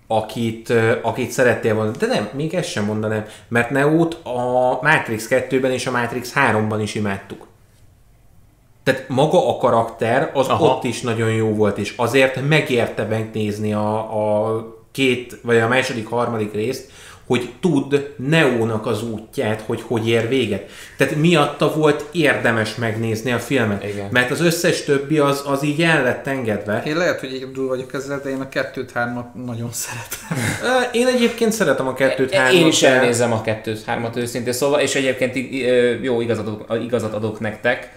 akit, akit szerettél volna. De nem, még ezt sem mondanám, mert Neót a Matrix 2-ben és a Matrix 3-ban is imádtuk. Tehát maga a karakter az. Aha. ott is nagyon jó volt, és azért megérte megnézni a, a két, vagy a második, harmadik részt, hogy tud Neónak az útját, hogy hogy ér véget. Tehát miatta volt érdemes megnézni a filmet. Igen. Mert az összes többi az, az így el lett engedve. Én lehet, hogy egyedül vagyok ezzel, de én a kettőt, hármat nagyon szeretem. Én egyébként szeretem a kettőt, hármat. Én is elnézem a kettőt, hármat őszintén szóval, és egyébként jó igazat adok, igazat adok nektek.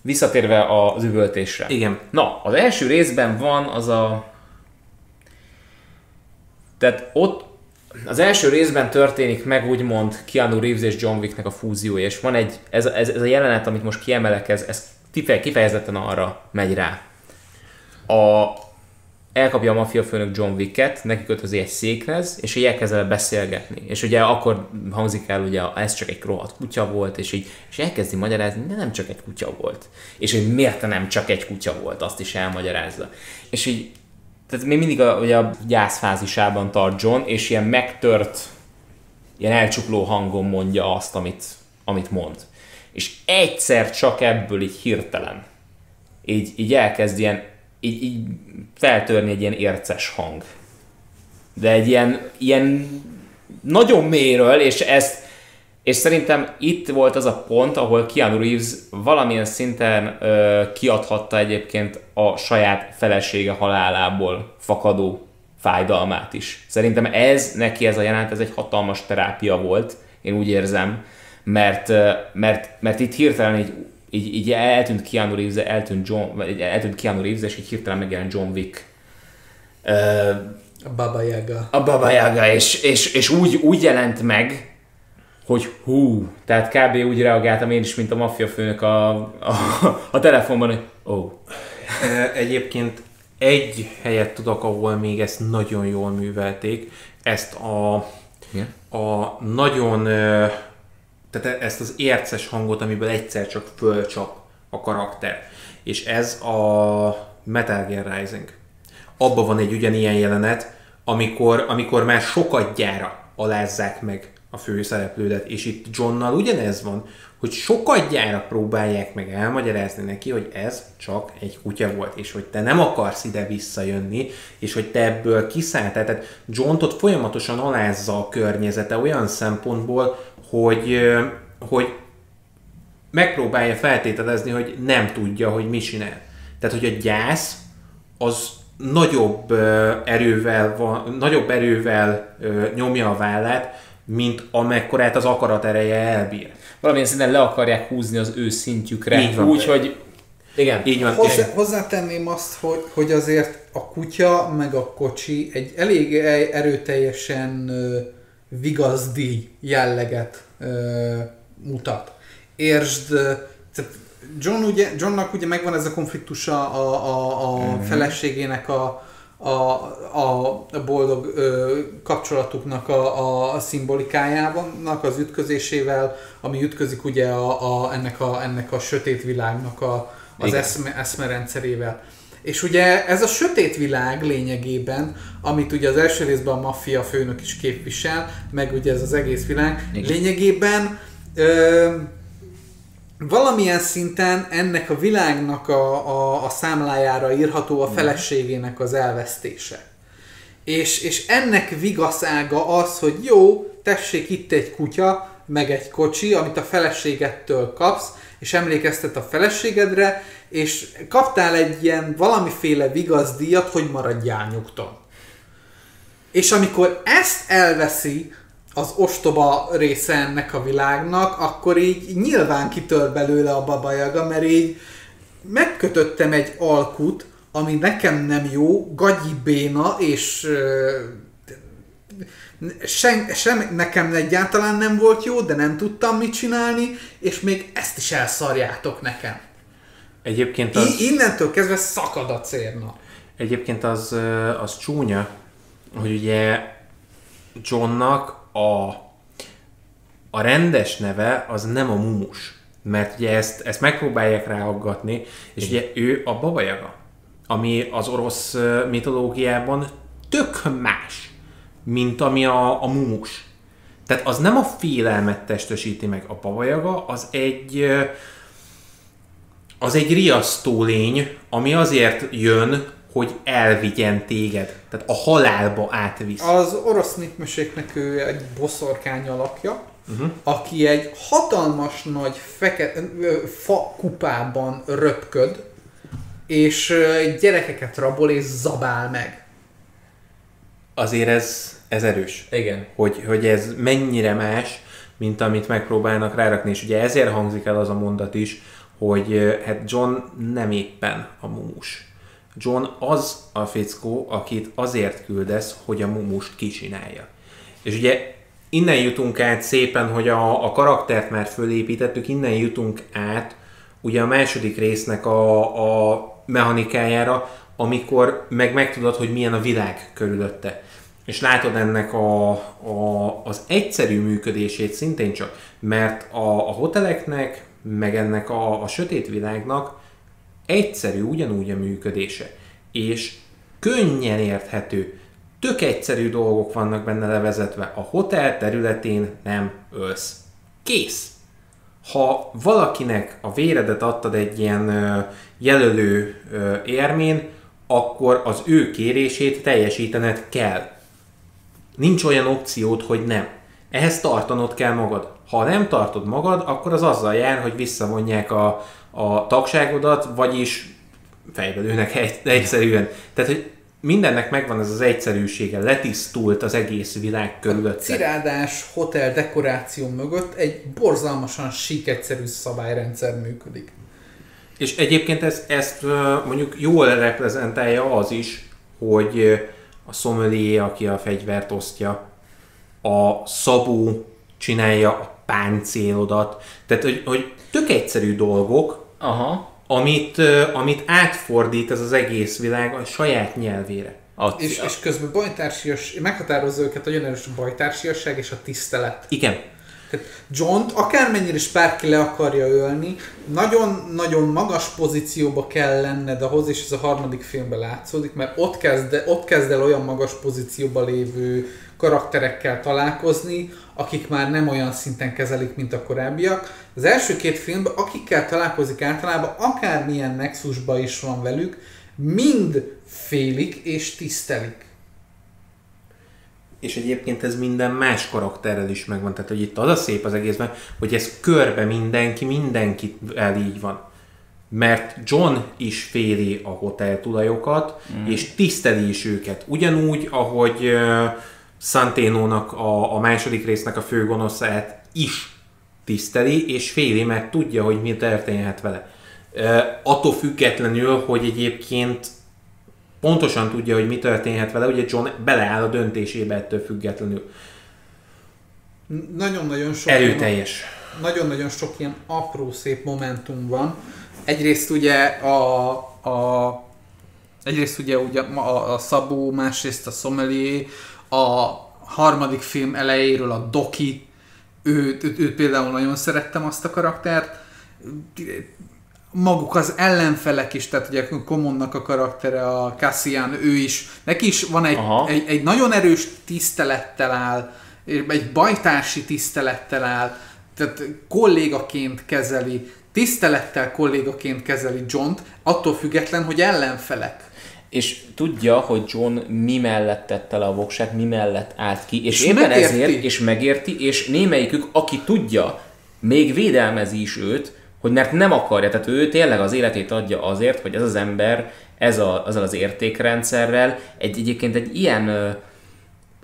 Visszatérve az üvöltésre. Igen. Na, az első részben van az a... Tehát ott az első részben történik meg úgymond Keanu Reeves és John Wicknek a fúziója, és van egy, ez, ez, ez a jelenet, amit most kiemelek, ez, ez kife- kifejezetten arra megy rá. A, elkapja a maffia főnök John Wicket, neki kötözi egy székhez, és így elkezd beszélgetni. És ugye akkor hangzik el, ugye ez csak egy rohadt kutya volt, és így és elkezdi magyarázni, de nem csak egy kutya volt. És hogy miért nem csak egy kutya volt, azt is elmagyarázza. És így, tehát még mindig a, ugye a gyászfázisában tart John, és ilyen megtört, ilyen elcsukló hangon mondja azt, amit, amit mond. És egyszer csak ebből így hirtelen így, így elkezd ilyen, így, így feltörni egy ilyen érces hang. De egy ilyen, ilyen nagyon mélyről, és ezt, és szerintem itt volt az a pont, ahol Keanu Reeves valamilyen szinten ö, kiadhatta egyébként a saját felesége halálából fakadó fájdalmát is. Szerintem ez, neki ez a jelenet, ez egy hatalmas terápia volt, én úgy érzem, mert, mert, mert itt hirtelen így, így, így eltűnt Keanu Reeves, eltűnt, John, eltűnt Keanu Reeves, és így hirtelen megjelent John Wick. Ö, A Baba Yaga. a Baba Yaga, és, és, és úgy, úgy jelent meg, hogy hú, tehát kb. úgy reagáltam én is, mint a maffia főnök a, a, a telefonban, hogy ó. Oh. Egyébként egy helyet tudok, ahol még ezt nagyon jól művelték. Ezt a, Igen? a nagyon, tehát ezt az érces hangot, amiből egyszer csak fölcsap a karakter. És ez a Metal Gear Rising. Abban van egy ugyanilyen jelenet, amikor, amikor már sokadjára alázzák meg főszereplődet, és itt Johnnal ugyanez van, hogy sokadjára próbálják meg elmagyarázni neki, hogy ez csak egy kutya volt, és hogy te nem akarsz ide visszajönni, és hogy te ebből kiszálltál. Tehát John ott folyamatosan alázza a környezete olyan szempontból, hogy, hogy megpróbálja feltételezni, hogy nem tudja, hogy mi csinál. Tehát, hogy a gyász az nagyobb erővel, van, nagyobb erővel nyomja a vállát, mint amekkorát az akarat ereje elbír. Valamilyen szinten le akarják húzni az ő szintjükre. Így van. Úgy, hogy igen. Így van. Hozzá, hozzátenném azt, hogy, hogy azért a kutya meg a kocsi egy elég e- erőteljesen vigazdi jelleget mutat. Értsd, tehát John ugye, Johnnak ugye megvan ez a konfliktusa a, a, a mm-hmm. feleségének a, a, a, a boldog ö, kapcsolatuknak a, a szimbolikájának, az ütközésével, ami ütközik ugye a, a, ennek, a, ennek a sötét világnak a, az Igen. eszme, eszmerendszerével. És ugye ez a sötét világ lényegében, amit ugye az első részben a maffia főnök is képvisel, meg ugye ez az egész világ, Igen. lényegében ö, valamilyen szinten ennek a világnak a, a, a számlájára írható a feleségének az elvesztése. És, és ennek vigaszága az, hogy jó, tessék itt egy kutya, meg egy kocsi, amit a feleségettől kapsz, és emlékeztet a feleségedre, és kaptál egy ilyen valamiféle vigazdíjat, hogy maradjál nyugton. És amikor ezt elveszi az ostoba része ennek a világnak, akkor így nyilván kitör belőle a babajaga, mert így megkötöttem egy alkut, ami nekem nem jó, gagyi béna, és sem, sem nekem egyáltalán nem volt jó, de nem tudtam mit csinálni, és még ezt is elszarjátok nekem. Egyébként az, I- innentől kezdve szakad a cérna. egyébként az, az csúnya, hogy ugye Johnnak a, a rendes neve az nem a mumus. Mert ugye ezt, ezt megpróbálják ráaggatni, és ugye ő a babajaga, ami az orosz mitológiában tök más, mint ami a, a mumus. Tehát az nem a félelmet testesíti meg. A babajaga az egy az egy riasztó lény, ami azért jön, hogy elvigyen téged. Tehát a halálba átvisz. Az orosz népmeséknek ő egy boszorkány alakja, uh-huh. aki egy hatalmas nagy feke, ö, fa kupában röpköd, és gyerekeket rabol és zabál meg. Azért ez, ez erős. Igen. Hogy, hogy ez mennyire más, mint amit megpróbálnak rárakni. És ugye ezért hangzik el az a mondat is, hogy hát John nem éppen a mumus. John az a fickó, akit azért küldesz, hogy a mumust kicsinálja. És ugye innen jutunk át szépen, hogy a, a karaktert már fölépítettük, innen jutunk át ugye a második résznek a, a mechanikájára, amikor meg megtudod, hogy milyen a világ körülötte. És látod ennek a, a, az egyszerű működését szintén csak, mert a, a hoteleknek, meg ennek a, a sötét világnak egyszerű ugyanúgy a működése. És könnyen érthető, tök egyszerű dolgok vannak benne levezetve. A hotel területén nem ölsz. Kész! Ha valakinek a véredet adtad egy ilyen jelölő érmén, akkor az ő kérését teljesítened kell. Nincs olyan opciód, hogy nem. Ehhez tartanod kell magad. Ha nem tartod magad, akkor az azzal jár, hogy visszavonják a, a tagságodat, vagyis fejbe lőnek egy, egyszerűen. Tehát, hogy mindennek megvan ez az egyszerűsége, letisztult az egész világ körülötte. Cirádás hotel dekoráció mögött egy borzalmasan sík egyszerű szabályrendszer működik. És egyébként ez, ezt mondjuk jól reprezentálja az is, hogy a sommelier, aki a fegyvert osztja, a szabó csinálja a páncélodat, tehát hogy, hogy tök egyszerű dolgok, Aha. amit, amit átfordít ez az egész világ a saját nyelvére. A, És, és közben bajtársias, meghatározza őket nagyon erős a bajtársiasság és a tisztelet. Igen, Tehát john akármennyire is bárki le akarja ölni, nagyon-nagyon magas pozícióba kell lenned ahhoz, és ez a harmadik filmben látszódik, mert ott kezd, ott kezd el olyan magas pozícióba lévő karakterekkel találkozni, akik már nem olyan szinten kezelik, mint a korábbiak. Az első két filmben, akikkel találkozik általában, akármilyen nexusba is van velük, mind félik és tisztelik. és egyébként ez minden más karakterrel is megvan. Tehát, hogy itt az a szép az egészben, hogy ez körbe mindenki, mindenkivel így van. Mert John is féli a hotel tulajokat, mm. és tiszteli is őket. Ugyanúgy, ahogy uh, Santénónak a, a második résznek a főgonoszát is tiszteli, és féli, mert tudja, hogy mi történhet vele. Uh, attól függetlenül, hogy egyébként pontosan tudja, hogy mi történhet vele, ugye John beleáll a döntésébe ettől függetlenül. Nagyon-nagyon sok Erőteljes. nagyon-nagyon sok ilyen apró szép momentum van. Egyrészt ugye a, a egyrészt ugye, ugye a, a Szabó, másrészt a Sommelier, a harmadik film elejéről a Doki, őt, őt, őt például nagyon szerettem azt a karaktert. Maguk az ellenfelek is, tehát ugye Komonnak a karaktere, a Cassian, ő is, neki is van egy, Aha. egy, egy nagyon erős tisztelettel áll, egy bajtársi tisztelettel áll, tehát kollégaként kezeli, tisztelettel kollégaként kezeli John-t, attól független, hogy ellenfelek. És tudja, hogy John mi mellett tette le a voksát, mi mellett állt ki, és, És éppen megérti. ezért, és megérti, és némelyikük, aki tudja, még védelmezi is őt, hogy mert nem akarja, tehát ő tényleg az életét adja azért, hogy ez az ember ez a, azzal az értékrendszerrel egy, egyébként egy ilyen,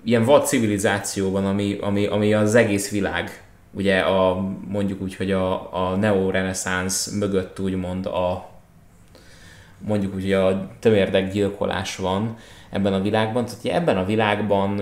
ilyen vad civilizációban, ami, ami, ami az egész világ, ugye a, mondjuk úgy, hogy a, a neo-reneszánsz mögött úgymond a mondjuk úgy a tömérdek gyilkolás van ebben a világban, tehát hogy ebben a világban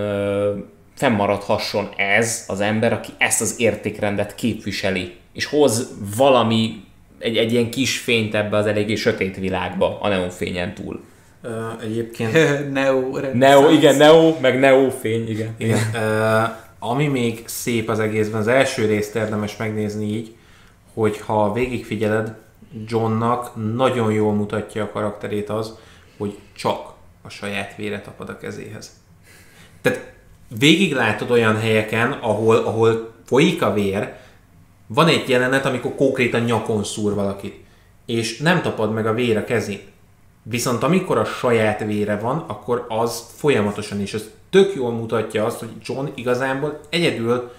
fennmaradhasson ez az ember, aki ezt az értékrendet képviseli, és hoz valami, egy, egy ilyen kis fényt ebbe az eléggé sötét világba, a neonfényen túl. Uh, egyébként... (laughs) Neo, Neo, igen, Neo, meg Neo fény, igen. igen. Uh, ami még szép az egészben, az első részt érdemes megnézni így, hogy ha végigfigyeled, Johnnak nagyon jól mutatja a karakterét az, hogy csak a saját vére tapad a kezéhez. Tehát végig látod olyan helyeken, ahol, ahol folyik a vér, van egy jelenet, amikor konkrétan nyakon szúr valakit, és nem tapad meg a vér a kezén. Viszont amikor a saját vére van, akkor az folyamatosan is, az tök jól mutatja azt, hogy John igazából egyedül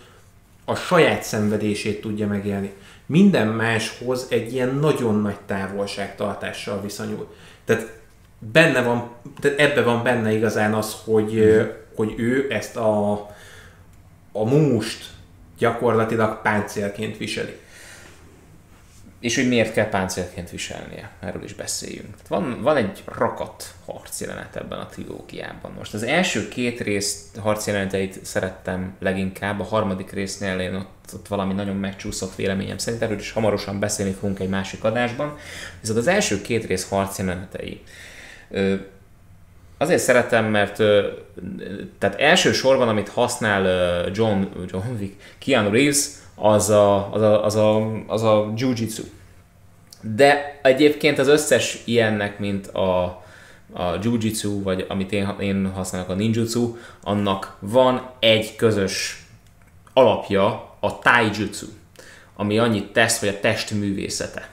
a saját szenvedését tudja megélni. Minden máshoz egy ilyen nagyon nagy távolságtartással viszonyul. Tehát benne van, tehát ebbe van benne igazán az, hogy, mm. hogy ő ezt a, a mumust gyakorlatilag páncélként viseli. És hogy miért kell páncélként viselnie, erről is beszéljünk. Van, van egy rakat harcjelenet ebben a trilógiában. Most az első két rész harcjeleneteit szerettem leginkább, a harmadik résznél én ott, ott valami nagyon megcsúszott véleményem szerint, erről is hamarosan beszélni fogunk egy másik adásban. Viszont az első két rész harcjelenetei Azért szeretem, mert tehát elsősorban, amit használ John, John Wick, Keanu Reeves, az a, az a, az a, az a jiu-jitsu. De egyébként az összes ilyennek, mint a, a jiu-jitsu, vagy amit én, én használok a ninjutsu, annak van egy közös alapja, a taijutsu, ami annyit tesz, hogy a test művészete.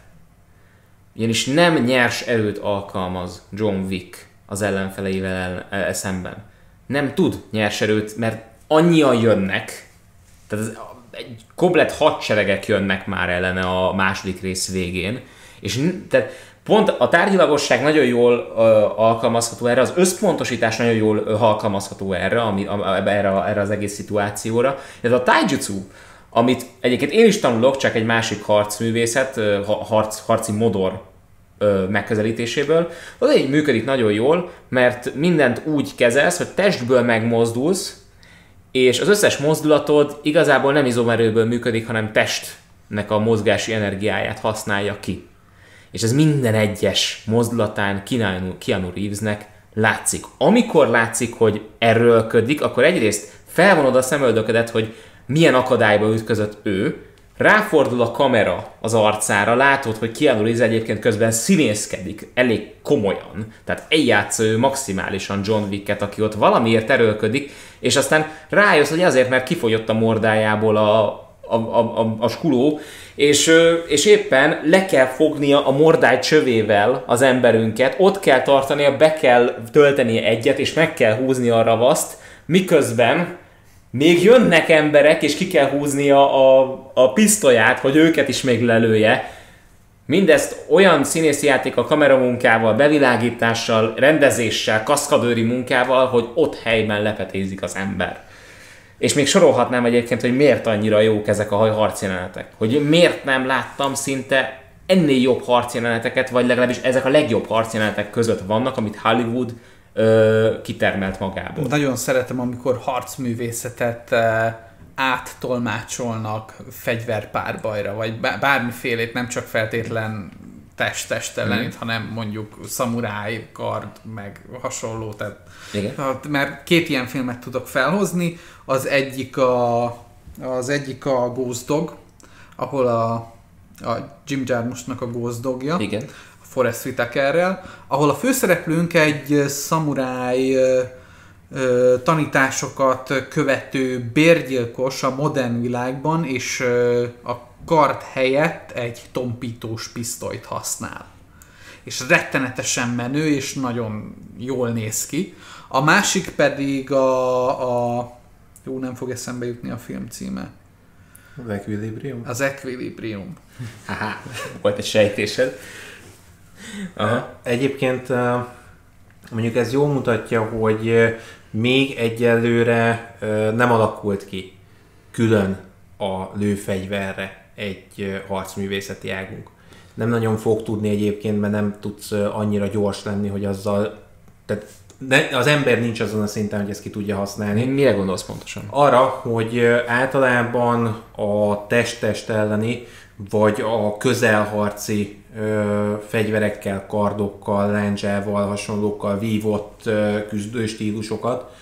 Ugyanis nem nyers erőt alkalmaz John Wick az ellenfeleivel el, el, szemben. Nem tud nyers erőt, mert annyian jönnek, tehát ez, egy komplet hadseregek jönnek már ellene a második rész végén, és tehát pont a tárgyilagosság nagyon jól uh, alkalmazható erre, az összpontosítás nagyon jól uh, alkalmazható erre, ami, a, erre, erre az egész szituációra. Ez a taijutsu, amit egyébként én is tanulok, csak egy másik harcművészet, harc, harci modor megközelítéséből, az így működik nagyon jól, mert mindent úgy kezelsz, hogy testből megmozdulsz, és az összes mozdulatod igazából nem izomerőből működik, hanem testnek a mozgási energiáját használja ki. És ez minden egyes mozdulatán Keanu Reevesnek látszik. Amikor látszik, hogy erőlködik, akkor egyrészt felvonod a szemöldökedet, hogy milyen akadályba ütközött ő, ráfordul a kamera az arcára, látod, hogy Keanu Reeves egyébként közben színészkedik, elég komolyan. Tehát eljátsz ő maximálisan John Wicket, aki ott valamiért erőlködik, és aztán rájössz, hogy azért, mert kifogyott a mordájából a, a, a, a, a skuló, és, és éppen le kell fognia a mordály csövével az emberünket, ott kell tartania, be kell töltenie egyet, és meg kell húzni a ravaszt, miközben még jönnek emberek, és ki kell húzni a, a, pisztolyát, hogy őket is még lelője. Mindezt olyan színészi játék a kameramunkával, bevilágítással, rendezéssel, kaszkadőri munkával, hogy ott helyben lepetézik az ember. És még sorolhatnám egyébként, hogy miért annyira jók ezek a harcjelenetek. Hogy miért nem láttam szinte ennél jobb harcjeleneteket, vagy legalábbis ezek a legjobb harcjelenetek között vannak, amit Hollywood ö, kitermelt magából. Nagyon szeretem, amikor harcművészetet áttolmácsolnak fegyverpárbajra, vagy bármifélét, nem csak feltétlen test-test ellenét, mm. hanem mondjuk szamuráj, kard, meg hasonló. Tehát, Igen. Mert két ilyen filmet tudok felhozni. Az egyik a, az egyik a Ghost Dog, ahol a, a Jim Jarmusnak a Ghost Dogja. Igen Forrest Whitakerrel, ahol a főszereplőnk egy szamuráj tanításokat követő bérgyilkos a modern világban, és a kart helyett egy tompítós pisztolyt használ. És rettenetesen menő, és nagyon jól néz ki. A másik pedig a, a jó, nem fog eszembe jutni a film címe. Az Equilibrium? Az Equilibrium. Haha, volt egy sejtésed. Aha. Egyébként mondjuk ez jól mutatja, hogy még egyelőre nem alakult ki külön a lőfegyverre egy harcművészeti águnk. nem nagyon fog tudni egyébként, mert nem tudsz annyira gyors lenni, hogy azzal, tehát de az ember nincs azon a szinten, hogy ezt ki tudja használni. Mire gondolsz pontosan? Arra, hogy általában a test-test elleni, vagy a közelharci ö, fegyverekkel, kardokkal, láncsával, hasonlókkal vívott ö, küzdőstílusokat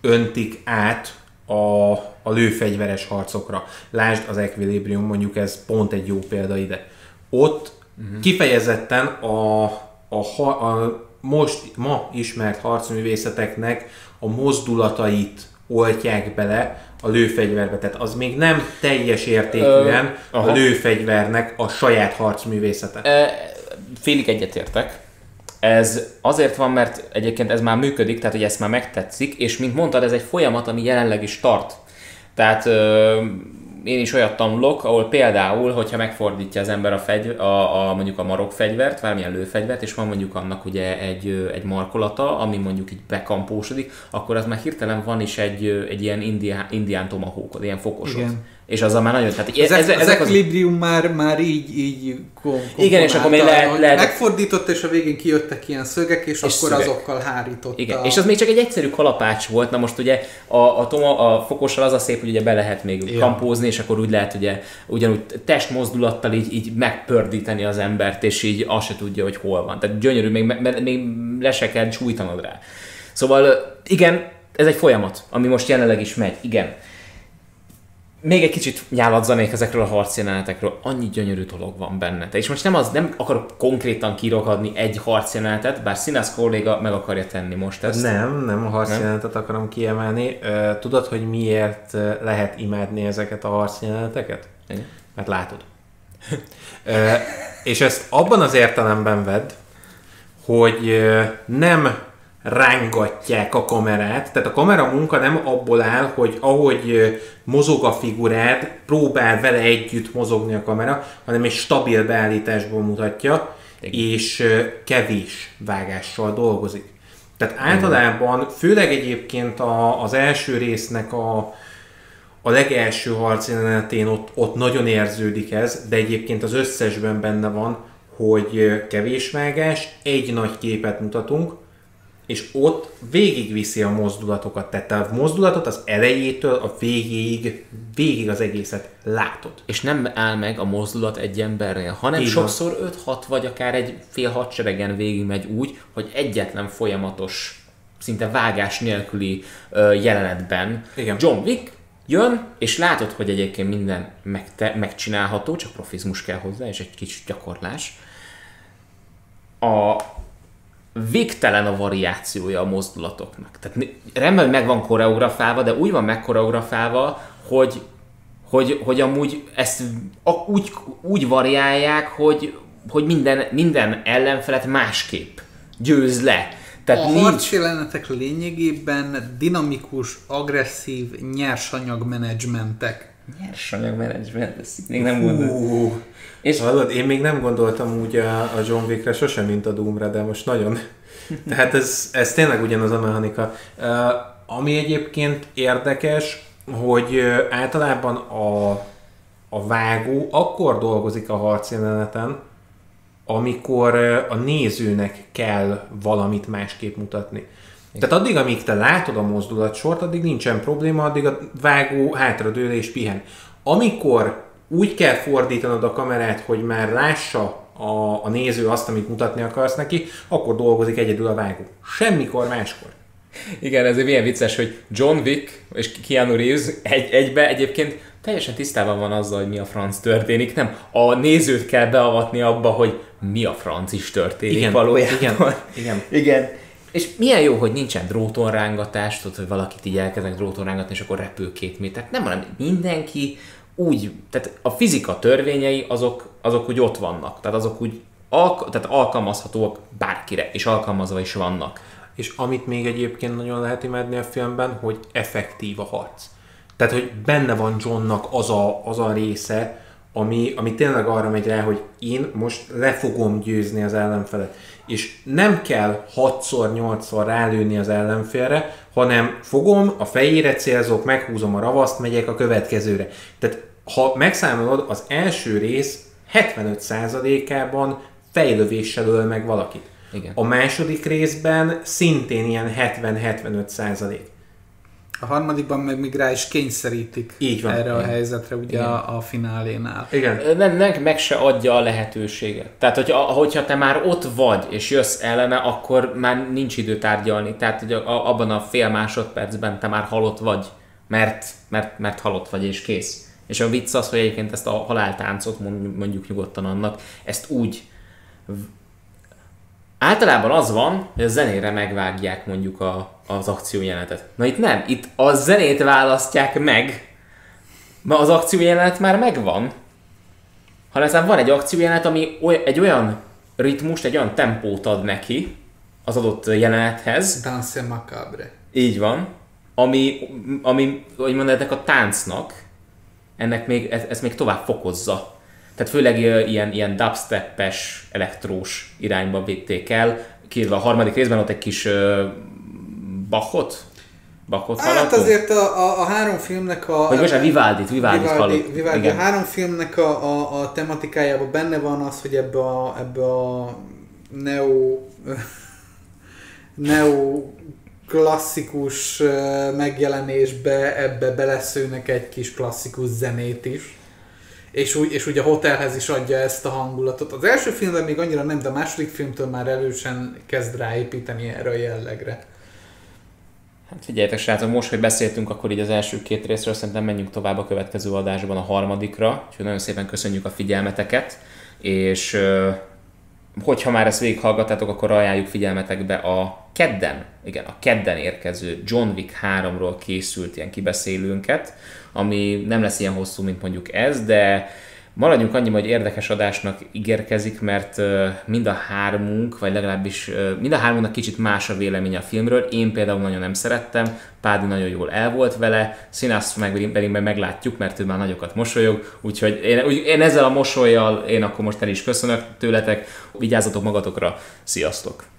öntik át a, a lőfegyveres harcokra. Lásd az Equilibrium, mondjuk ez pont egy jó példa ide. Ott uh-huh. kifejezetten a, a, a most ma ismert harcművészeteknek a mozdulatait oltják bele a lőfegyverbe. Tehát az még nem teljes értékűen Ö, a lőfegyvernek a saját harcművészete. E, félig egyetértek. Ez azért van, mert egyébként ez már működik, tehát hogy ezt már megtetszik, és mint mondtad, ez egy folyamat, ami jelenleg is tart. Tehát én is olyat tanulok, ahol például, hogyha megfordítja az ember a, fegy, a, a mondjuk a marok fegyvert, valamilyen lőfegyvert, és van mondjuk annak ugye egy, egy markolata, ami mondjuk így bekampósodik, akkor az már hirtelen van is egy, egy ilyen indián, indián tomahawkod, ilyen fokosod. Igen és az már nagyon... Tehát ezek, ezek, ezek az equilibrium az... már, már így, így Igen, és akkor még lehet, lehet... Megfordított, és a végén kijöttek ilyen szögek, és, és akkor szögek. azokkal hárított. Igen, és az még csak egy egyszerű kalapács volt, na most ugye a, a, toma, a fokossal az a szép, hogy ugye be lehet még Igen. kampózni, és akkor úgy lehet ugye ugyanúgy testmozdulattal így, így megpördíteni az embert, és így azt se tudja, hogy hol van. Tehát gyönyörű, még, még le se kell rá. Szóval igen, ez egy folyamat, ami most jelenleg is megy, igen még egy kicsit nyáladzanék ezekről a harcjelenetekről, annyi gyönyörű dolog van benne. És most nem az, nem akarok konkrétan kirogadni egy harcjelenetet, bár Színász kolléga meg akarja tenni most ezt. Nem, nem a harcjelenetet nem? akarom kiemelni. Tudod, hogy miért lehet imádni ezeket a harcjeleneteket? Igen. Mert látod. és ezt abban az értelemben vedd, hogy nem rángatják a kamerát. Tehát a kamera munka nem abból áll, hogy ahogy mozog a figurát, próbál vele együtt mozogni a kamera, hanem egy stabil beállításból mutatja, Igen. és kevés vágással dolgozik. Tehát általában, főleg egyébként a, az első résznek a, a legelső harcjelenetén ott, ott nagyon érződik ez, de egyébként az összesben benne van, hogy kevés vágás, egy nagy képet mutatunk, és ott végigviszi a mozdulatokat. Tehát a mozdulatot az elejétől a végéig, végig az egészet látod. És nem áll meg a mozdulat egy embernél, hanem Így sokszor 5-6 vagy akár egy fél hadseregen végig megy úgy, hogy egyetlen folyamatos, szinte vágás nélküli uh, jelenetben Igen. John Wick jön, és látod, hogy egyébként minden megte- megcsinálható, csak profizmus kell hozzá, és egy kicsit gyakorlás. A, végtelen a variációja a mozdulatoknak. Tehát rendben meg van koreografálva, de úgy van megkoreografálva, hogy, hogy, hogy amúgy ezt úgy, úgy variálják, hogy, hogy minden, minden ellenfelet másképp győz le. Tehát a nincs... harcjelenetek lényegében dinamikus, agresszív nyersanyagmenedzsmentek. Nyersanyagmenedzsment, ezt még nem gondoltam. És hallod, én még nem gondoltam úgy a, a John Wickre sosem, mint a Doomra, de most nagyon. (laughs) Tehát ez, ez tényleg ugyanaz a mechanika. Uh, ami egyébként érdekes, hogy általában a, a vágó akkor dolgozik a harcjeleneten, amikor a nézőnek kell valamit másképp mutatni. Tehát addig, amíg te látod a mozdulatsort, addig nincsen probléma, addig a vágó hátradől és pihen. Amikor úgy kell fordítanod a kamerát, hogy már lássa a, a néző azt, amit mutatni akarsz neki, akkor dolgozik egyedül a vágó. Semmikor máskor. Igen, ez milyen vicces, hogy John Wick és Keanu Reeves egy, egybe egyébként teljesen tisztában van azzal, hogy mi a franc történik, nem a nézőt kell beavatni abba, hogy mi a franc is történik igen, valójában. Igen, igen. igen. És milyen jó, hogy nincsen drótonrángatás, tudod, hogy valakit így elkezdenek dróton rángatni, és akkor repül két métert. Nem, hanem mindenki úgy, tehát a fizika törvényei azok, azok úgy ott vannak, tehát azok úgy alk- tehát alkalmazhatóak bárkire, és alkalmazva is vannak. És amit még egyébként nagyon lehet imádni a filmben, hogy effektív a harc. Tehát, hogy benne van Johnnak az a, az a része, ami, ami tényleg arra megy rá, hogy én most le fogom győzni az ellenfelet. És nem kell 6-szor, 8-szor rálőni az ellenfélre, hanem fogom, a fejére célzok, meghúzom a ravaszt, megyek a következőre. Tehát ha megszámolod, az első rész 75%-ában fejlövéssel öl meg valakit. Igen. A második részben szintén ilyen 70-75 százalék. A harmadikban meg még rá is kényszerítik Így van. erre a Igen. helyzetre ugye a, a finálénál. Igen. nem, nem, meg se adja a lehetőséget. Tehát, hogyha, hogyha te már ott vagy, és jössz ellene, akkor már nincs idő tárgyalni. Tehát, hogy a, abban a fél másodpercben te már halott vagy, mert, mert, mert halott vagy, és kész. És a vicc az, hogy egyébként ezt a haláltáncot, mond- mondjuk nyugodtan annak, ezt úgy Általában az van, hogy a zenére megvágják mondjuk a, az akciójelenetet. Na itt nem, itt a zenét választják meg, mert az akciójelenet már megvan, hanem van egy akciójelenet, ami oly, egy olyan ritmust, egy olyan tempót ad neki az adott jelenethez, Dance macabre. így van, ami, ami hogy ennek a táncnak, ennek még, ez, ez még tovább fokozza. Tehát főleg ilyen, ilyen dubstep-es, elektrós irányba vitték el, kiírva a harmadik részben ott egy kis uh, Bachot, Bachot Hát hallottunk? azért a, a, a három filmnek a... Vagy most a Vivaldit, Vivaldit Vivaldi. Vivaldi, a három filmnek a, a, a tematikájában benne van az, hogy ebbe a, ebbe a neo, (laughs) neo klasszikus megjelenésbe ebbe beleszőnek egy kis klasszikus zenét is. És úgy, és úgy a hotelhez is adja ezt a hangulatot. Az első filmben még annyira nem, de a második filmtől már erősen kezd ráépíteni erre a jellegre. Hát figyeljetek srácok, most, hogy beszéltünk, akkor így az első két részről, szerintem menjünk tovább a következő adásban a harmadikra. Úgyhogy nagyon szépen köszönjük a figyelmeteket, és hogyha már ezt végighallgattátok, akkor ajánljuk figyelmetekbe a kedden, igen, a kedden érkező John Wick 3-ról készült ilyen kibeszélőnket, ami nem lesz ilyen hosszú, mint mondjuk ez, de maradjunk annyiban, hogy érdekes adásnak ígérkezik, mert mind a hármunk, vagy legalábbis mind a hármunknak kicsit más a véleménye a filmről. Én például nagyon nem szerettem, Pádi nagyon jól el volt vele, Színász meg pedig meg meglátjuk, mert ő már nagyokat mosolyog, úgyhogy én, úgy, én ezzel a mosolyjal én akkor most el is köszönök tőletek, vigyázzatok magatokra, sziasztok!